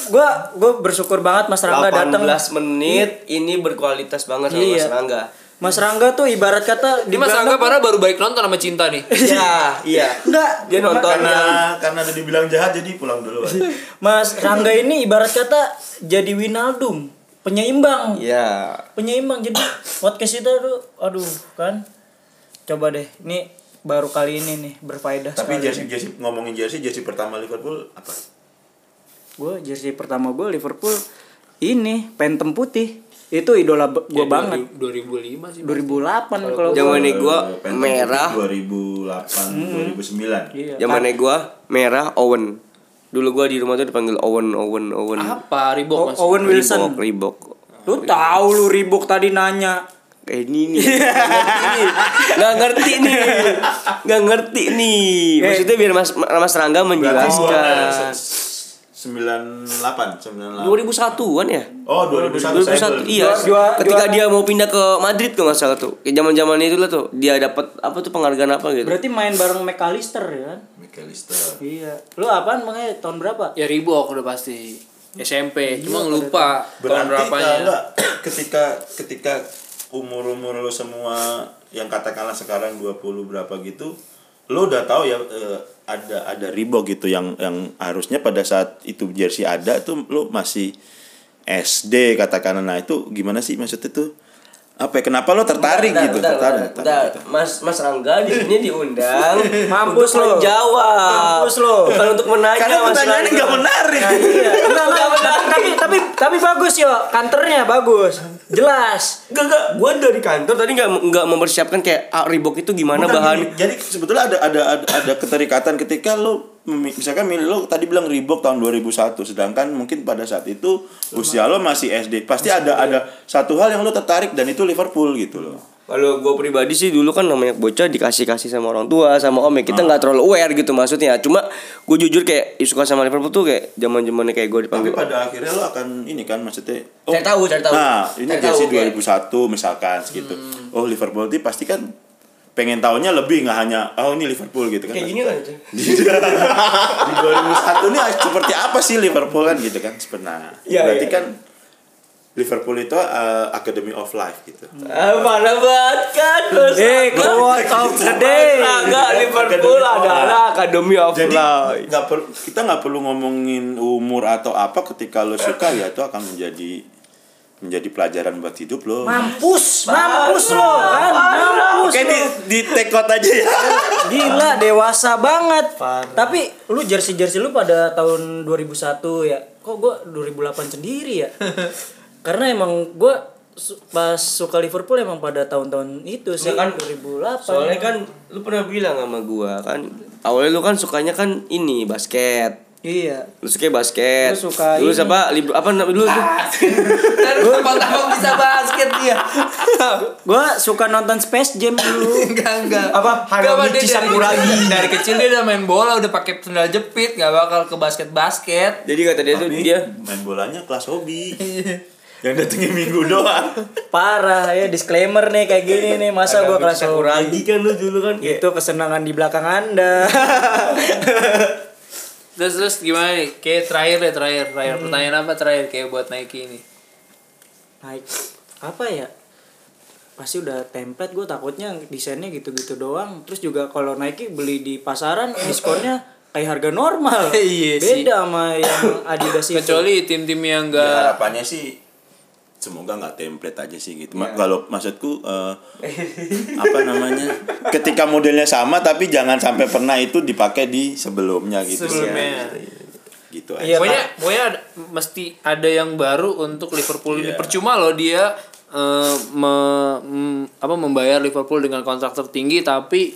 gue gue bersyukur banget Mas Rangga 18 datang. menit ini berkualitas banget sama Iya. Mas Rangga Mas Rangga tuh ibarat kata Ini Mas Angga padahal baru baik nonton sama Cinta nih. iya iya Enggak, dia nonton karena yang karena udah dibilang jahat jadi pulang dulu Mas Rangga ini ibarat kata jadi Winaldum, penyeimbang. Iya. Penyeimbang jadi podcast itu tuh aduh kan. Coba deh, ini baru kali ini nih berfaedah tapi jersey jersey ngomongin jersey jersey pertama Liverpool apa Gue jersey pertama gue Liverpool ini Phantom putih. Itu idola gue Ya, banget. 2005 sih. 2008 kalau Zaman gue. Eh, merah. Putih 2008 2009 Iya. Zamannya gua merah Owen. Dulu gua di rumah tuh dipanggil Owen Owen Owen. Apa? Reebok O- Mas. Owen Wilson. Reebok, Reebok. Lu tahu lu Reebok tadi nanya. kayak ini nih nggak ngerti nih nggak ngerti nih maksudnya biar mas mas Rangga menjelaskan sembilan delapan sembilan 2001an ya Oh 2001 saya 2001 iya Juara- ketika juara- dia mau pindah ke Madrid tuh nggak salah tuh kayak zaman zaman itu lah tuh dia dapat apa tuh penghargaan apa gitu Berarti main bareng McAllister ya kan? McAllister. Iya. Lu apaan makanya tahun berapa? Ya Reebok udah pasti. SMP, cuma lupa tahun Berarti berapanya. enggak ketika ketika umur-umur lo semua yang katakanlah sekarang 20 berapa gitu lo udah tahu ya eh, ada ada Reebok gitu yang yang harusnya pada saat itu jersey ada tuh lo masih SD katakanlah. Nah itu gimana sih maksudnya tuh apa ya, kenapa lo tertarik Bentar, gitu bentar, tertarik, bentar, tertarik bentar. Mas Mas Rangga di sini diundang Mampus lo. menjawab Mampus lo. bukan untuk menanya karena Mas pertanyaannya nggak menarik Iya. Enggak, enggak, enggak. tapi tapi tapi bagus yo, kantornya bagus. Jelas. Enggak enggak, gua dari kantor tadi enggak enggak mempersiapkan kayak ah, Reebok itu gimana Bukan bahan. gini, jadi sebetulnya ada ada ada, ada keterikatan ketika lo misalkan milih lo tadi bilang Reebok tahun 2001 sedangkan mungkin pada saat itu usia lo masih SD pasti ada ada. satu hal yang lo tertarik dan itu Liverpool gitu loh Kalau gue pribadi sih dulu kan namanya bocah dikasih kasih sama orang tua sama om ya. Kita nggak terlalu aware gitu maksudnya. Cuma gue jujur kayak suka sama Liverpool tuh kayak zaman zamannya kayak gue tapi dipanggil pada akhirnya lo akan ini kan maksudnya Cari tahu, cari tahu. nah ini jersey tahu, kayak- 2001 misalkan segitu. Oh Liverpool itu pasti kan pengen tahunya lebih nggak hanya oh ini Liverpool gitu kan kayak gini kan itu. di, di 2001 ini seperti apa sih Liverpool kan gitu kan sebenarnya Iya, berarti iya. kan Liverpool itu uh, Academy of Life gitu Ah, mana banget kan Eh, quote of the day. Liverpool adalah Academy of jadi Life. nggak perlu kita nggak perlu ngomongin umur atau apa ketika lo suka ya itu akan menjadi menjadi pelajaran buat hidup lo Mampus, mampus lo kan, mampus. Oke di di take out aja ya Gila dewasa banget. Tapi lu jersey-jersey lu pada tahun 2001 ya. Kok gua 2008 sendiri ya? Karena emang gua pas suka Liverpool emang pada tahun-tahun itu sih kan, 2008. Soalnya kan lu pernah bilang sama gua kan awalnya lu kan sukanya kan ini basket. Iya. Lu suka basket. Lu suka Dulu ini. siapa? Libro apa namanya dulu tuh? Tampang-tampang bisa basket dia. Gua suka nonton Space Jam dulu. Enggak, enggak. Apa? Enggak, Hanamichi dia dari, Sakuragi. dari kecil dia udah main bola, udah pakai sendal jepit, nggak bakal ke basket-basket. Jadi kata dia tuh dia main bolanya kelas hobi yang datengin minggu doang Parah ya disclaimer nih kayak gini nih masa gua kelas Sakuragi kan lu dulu kan itu kesenangan di belakang Anda. Terus terus gimana nih? Kayak terakhir deh, terakhir, terakhir. Pertanyaan apa terakhir kayak buat Nike ini? Naik apa ya? Pasti udah template gue takutnya desainnya gitu-gitu doang. Terus juga kalau Nike beli di pasaran diskonnya kayak harga normal. Iya sih. Beda sama yang Adidas itu. Kecuali tim-tim yang ya, enggak harapannya sih semoga nggak template aja sih gitu Ma- kalau maksudku eh, apa namanya ketika modelnya sama tapi jangan sampai pernah itu dipakai di sebelumnya gitu sih sebelumnya. gitu aja Iya, Pokoknya, pokoknya ada, mesti ada yang baru untuk Liverpool ini. Percuma loh dia eh, me- mm, apa membayar Liverpool dengan kontrak tertinggi tapi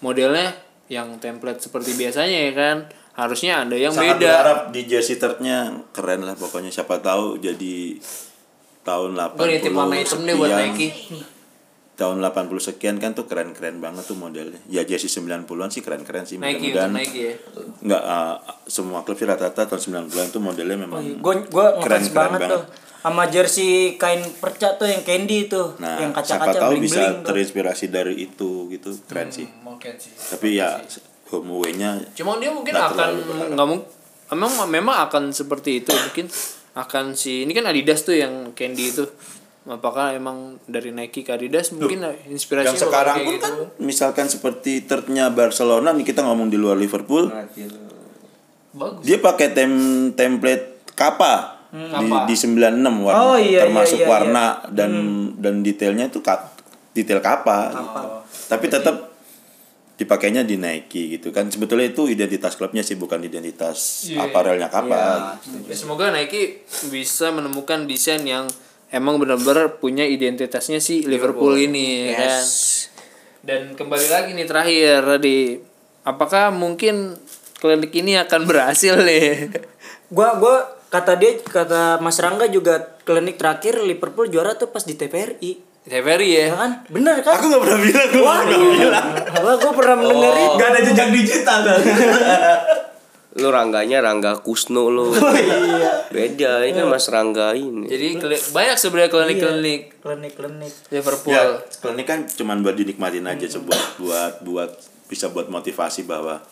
modelnya yang template seperti biasanya ya kan. Harusnya ada yang sangat beda. berharap di jersey third-nya keren lah pokoknya siapa tahu jadi tahun 80 Gue nitip deh buat sekian. Nike. tahun 80 sekian kan tuh keren-keren banget tuh modelnya ya jersey 90-an sih keren-keren sih Nike mudah-mudahan Nike ya. nggak uh, semua klub sih rata-rata tahun 90-an tuh modelnya memang Gue gue Keren, ngefans keren banget, banget. tuh sama jersey kain perca tuh yang candy tuh Nah, yang siapa kaca-kaca tahu bisa bling-bling tuh. terinspirasi dari itu gitu, keren sih. Mungkin sih. Tapi ya home away-nya Cuma dia mungkin akan nggak mungkin memang memang akan seperti itu mungkin akan si ini kan Adidas tuh yang Candy itu. Apakah emang dari Nike ke Adidas? Mungkin inspirasi yang sekarang pun gitu. kan misalkan seperti third-nya Barcelona nih kita ngomong di luar Liverpool, bagus. Dia pakai tem template kappa. Di, apa? di 96 warna Oh, iya, termasuk iya, iya, warna dan dan detailnya itu detail kappa. Tapi tetap dipakainya di Nike gitu kan sebetulnya itu identitas klubnya sih bukan identitas Iya. aparelnya kappa Ya, semoga Nike bisa menemukan desain yang emang benar-benar punya identitasnya si Liverpool, ini ya kan. Dan kembali lagi nih terakhir tadi, apakah mungkin klinik ini akan berhasil nih? Gua gua kata dia kata Mas Rangga juga klinik terakhir Liverpool juara tuh pas di TVRI. Severi ya. Ya kan? Bener kan? Aku nggak pernah bilang gue pernah bilang. Wah, gue pernah mendengar itu. Gak ada jejak digital kan. Lu Rangganya Rangga Kusno lu. Beda, ini kan Mas Rangga ini. Jadi banyak sebenarnya klinik-klinik Klinik-klinik. Liverpool. ya, klinik kan cuman buat dinikmatin aja sebuah buat buat bisa buat motivasi bahwa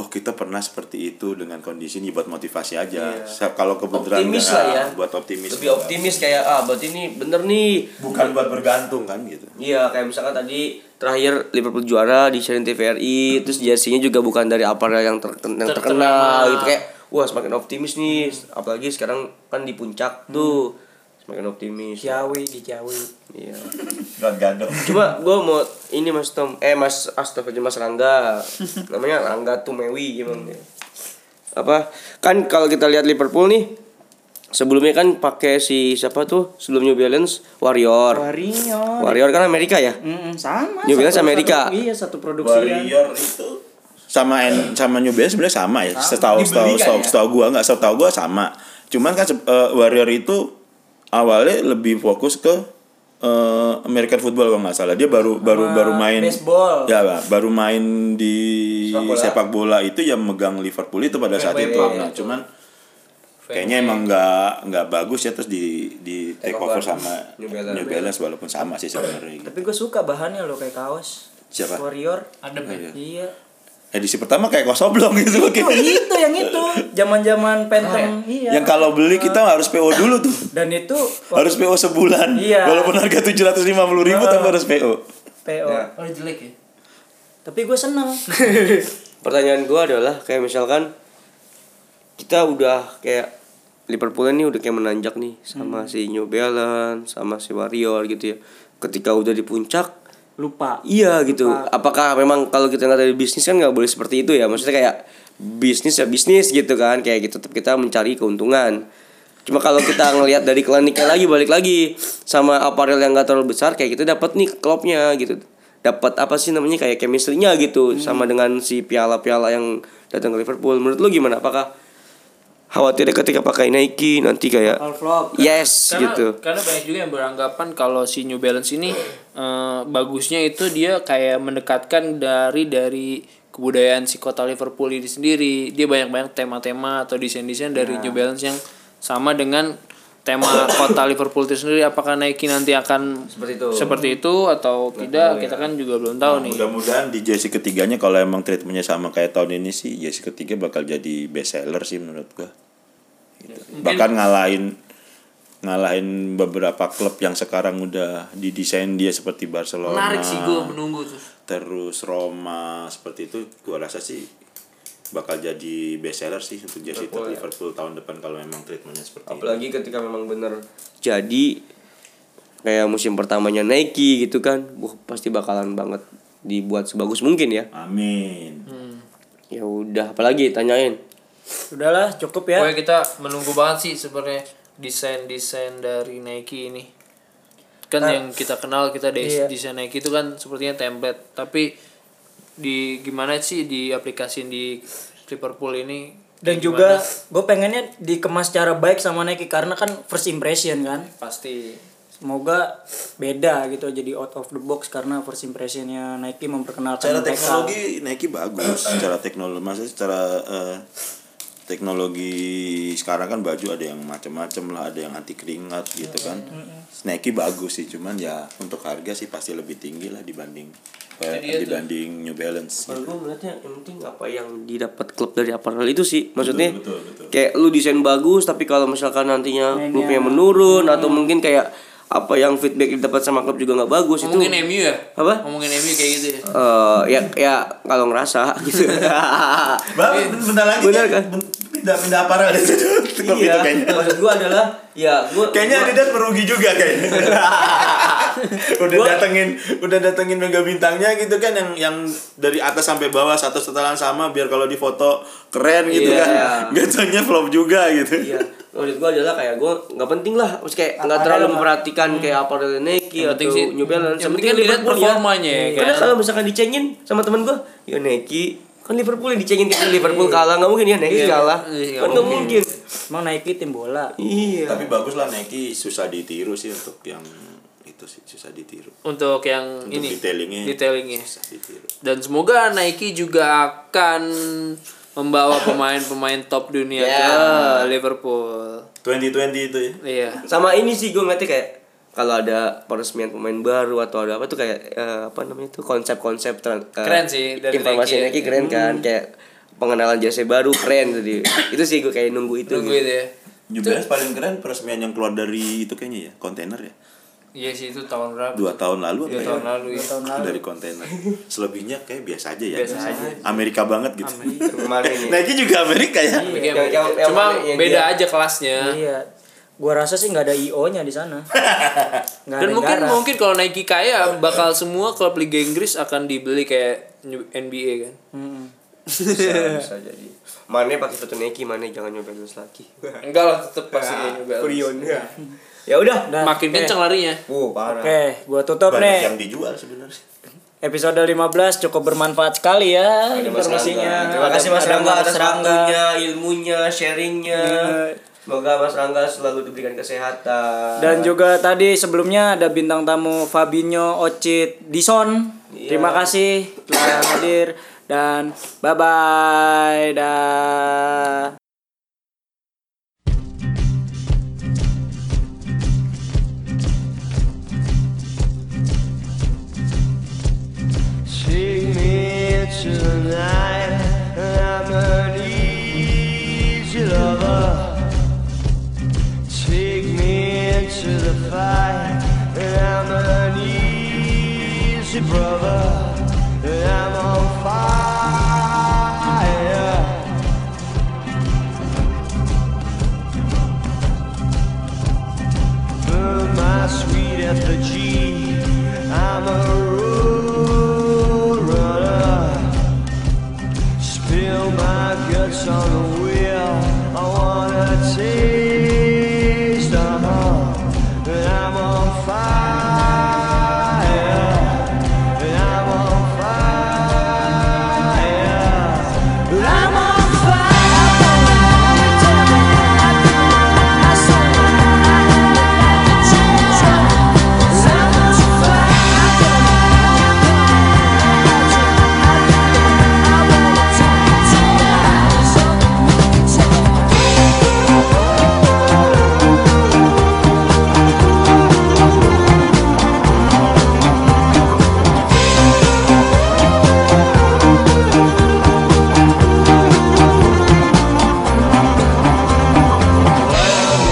oh kita pernah seperti itu dengan kondisi ini buat motivasi aja. Sa- Kalau kebetulan Optimis lah ya. buat optimis. Lebih optimis kayak ah berarti ini bener nih. Bukan buat bergantung kan gitu. Iya, kayak misalkan tadi terakhir Liverpool juara di Sharing TVRI, terus jersey-nya juga bukan dari apparel yang, terken- yang terkenal gitu kayak wah semakin optimis nih, apalagi sekarang kan di puncak tuh semakin optimis. Jawi di Jawi. Iya. Buat gantung. Coba gue mau ini Mas Tom, eh Mas Astagfirullah Mas Rangga, namanya Rangga Tumewi gimana? Apa? Kan kalau kita lihat Liverpool nih, sebelumnya kan pakai si siapa tuh sebelum New Balance Warrior. Warrior. Warrior kan Amerika ya? Mm, sama. New Balance satu- Amerika. satu- iya, satu produksian. Warrior itu sama N sama New Balance sebenarnya sama ya. Setahu setahu setahu, setahu gua nggak setahu gua sama. Cuman kan eh, Warrior itu awalnya lebih fokus ke eh, American football kalau nggak salah. Dia baru baru baru main baseball. Ya, baru main di Sepak bola. sepak bola itu yang megang Liverpool itu pada saat itu. Nah, cuman kayaknya emang nggak nggak bagus ya terus di di take over sama New Balance. New Balance walaupun sama sih sebenarnya. Tapi gue suka bahannya loh kayak kaos. Siapa? Warrior. Adem ya. Iya. Edisi pertama kayak kos oblong gitu. Itu, itu yang itu. Zaman-zaman Phantom. Iya. Yang kalau beli kita harus PO dulu tuh. dan itu Harus PO sebulan. Iya. Walaupun harga tujuh ratus lima puluh ribu tapi harus PO. PO. Ya. Oh jelek ya. Tapi gue seneng. Pertanyaan gue adalah kayak misalkan kita udah kayak Liverpool ini udah kayak menanjak nih sama si New Balance, sama si Warrior gitu ya. Ketika udah di puncak, Lupa. Iya gitu. Apakah memang kalau kita nggak dari bisnis kan nggak boleh seperti itu ya? Maksudnya kayak bisnis ya bisnis gitu kan, kayak gitu. Tetap kita mencari keuntungan. Cuma kalau kita ngelihat dari kliniknya lagi balik lagi sama aparel yang nggak terlalu besar, kayak kita dapat nih klubnya gitu. Dapat apa sih namanya kayak chemistry-nya gitu sama dengan si piala-piala yang datang ke Liverpool. Menurut lu gimana? Apakah khawatirnya ketika pakai Nike nanti kayak flop. yes Karena, gitu. karena banyak juga yang beranggapan kalau si New Balance ini eh, bagusnya itu dia kayak mendekatkan dari dari kebudayaan si kota Liverpool ini sendiri. Dia banyak-banyak tema-tema atau desain-desain dari New Balance yang sama dengan tema kota Liverpool itu sendiri. Apakah Nike nanti akan Seperti itu. seperti itu atau tidak? Kita kan juga belum tahu nih. Mudah-mudahan di jersey ketiganya kalau emang treatmentnya sama kayak tahun ini sih jersey ketiga bakal jadi best seller sih menurut gua. Gitu. Bahkan ngalahin ngalahin beberapa klub yang sekarang udah didesain dia seperti Barcelona. Menarik sih gue menunggu tuh. terus Roma seperti itu gua rasa sih bakal jadi best seller sih untuk jersey Liverpool, Liverpool, ya. tahun depan kalau memang treatmentnya seperti itu. apalagi ketika memang bener jadi kayak musim pertamanya Nike gitu kan wah pasti bakalan banget dibuat sebagus mungkin ya Amin. ya udah apalagi tanyain Udahlah, cukup ya. Pokoknya kita menunggu banget sih sebenarnya desain-desain dari Nike ini. Kan yang kita kenal kita des- Iya. desain Nike itu kan sepertinya template, tapi di gimana sih di aplikasi di Liverpool ini Dan gimana? juga gue pengennya dikemas secara baik sama Nike karena kan first impression kan. pasti Semoga beda gitu jadi out of the box karena first impressionnya Nike memperkenalkan Secara mereka. teknologi Nike bagus, secara teknologi maksudnya secara eh, teknologi sekarang kan baju ada yang macam-macam lah, ada yang anti keringat gitu kan. Nike bagus sih, cuman ya untuk harga sih pasti lebih tinggi lah dibanding eh, dia tuh. dibanding New Balance. kalau gue melihatnya yang penting apa yang didapat klub dari apparel itu sih maksudnya betul, betul. kayak lu desain bagus tapi kalau misalkan nantinya klubnya menurun atau mungkin kayak apa yang feedback didapat sama klub juga nggak bagus itu ngomongin MU ya Apa? ngomongin MU kayak gitu ya eh ya ya kalau ngerasa gitu Bang, bentar lagi Bener kan? Pindah pindah aparel itu klub itu iya kayaknya. maksud gue adalah ya gue Kayaknya Adidas merugi juga kayaknya. udah datengin udah datengin mega bintangnya gitu kan yang yang dari atas sampai bawah satu setelan sama biar kalau difoto keren gitu Iya. kan. Gatonya flop juga gitu. Iya, menurut gua adalah kayak gua nggak penting lah, Maksudnya kayak nggak terlalu memperhatikan kayak apa dari Nike Yang atau sih New Balance. yang penting kan Liverpool ya. performanya ya Karena kan kalau misalkan dicengin sama temen gua, ya Nike kan Liverpool yang dicengin kayak Liverpool kalah nggak mungkin ya Nike Iya, kalah, iya, kan nggak mungkin. Emang Nike tim bola. Iya. Tapi bagus lah Nike susah ditiru sih untuk yang itu itu sih susah ditiru. Untuk yang Untuk ini detailingnya. detailingnya. Susah ditiru. Dan semoga Nike juga akan membawa pemain-pemain top dunia Ya. ke Liverpool. 2020 itu ya. Iya. Sama ini sih gue ngeliatnya kayak kalau ada peresmian pemain baru atau ada apa tuh kayak eh, apa namanya tuh konsep-konsep eh, Keren sih dari informasi Nike ya. Nike keren kan. Kayak pengenalan jersey baru keren tadi. Itu sih gue kayak nunggu itu Nunggu gitu. itu ya. New Balance paling keren peresmian yang keluar dari itu kayaknya ya kontainer ya iya sih itu tahun berapa? Dua tahun lalu apa Dua ya? tahun lalu ya. dari kontainer. Selebihnya kayak biasa aja ya. Biasa aja. Amerika banget gitu. Kemarin ya. Nike juga Amerika ya. Yang- yang cuma yang beda dia- aja kelasnya. Iya. Gua rasa sih nggak ada IO-nya di sana. Ada dan yang mungkin garap. mungkin kalau Nike kaya bakal semua klub Liga Inggris akan dibeli kayak NBA kan? Mm-mm. bisa, bisa jadi. Mane pakai sepatu Nike Mane jangan nyoba terus lagi. Enggak lah tetep pasti kayak juga Kurion ya udah Dan- makin kenceng larinya parah. Oke, gua tutup banyak nih. yang dijual sebenarnya Episode 15 cukup bermanfaat sekali ya Ada Mas informasinya. Rangga. Terima kasih Mas Rangga Mas atas Rangga. waktunya, ilmunya, sharingnya. Semoga Mas Rangga selalu diberikan kesehatan. Dan juga tadi sebelumnya ada bintang tamu Fabinho Ocit Dison. Iya. Terima kasih telah hadir dan bye bye dah. the fire I'm an easy brother. I'm on fire. Burn my sweet effigy. I'm a road runner. Spill my guts on the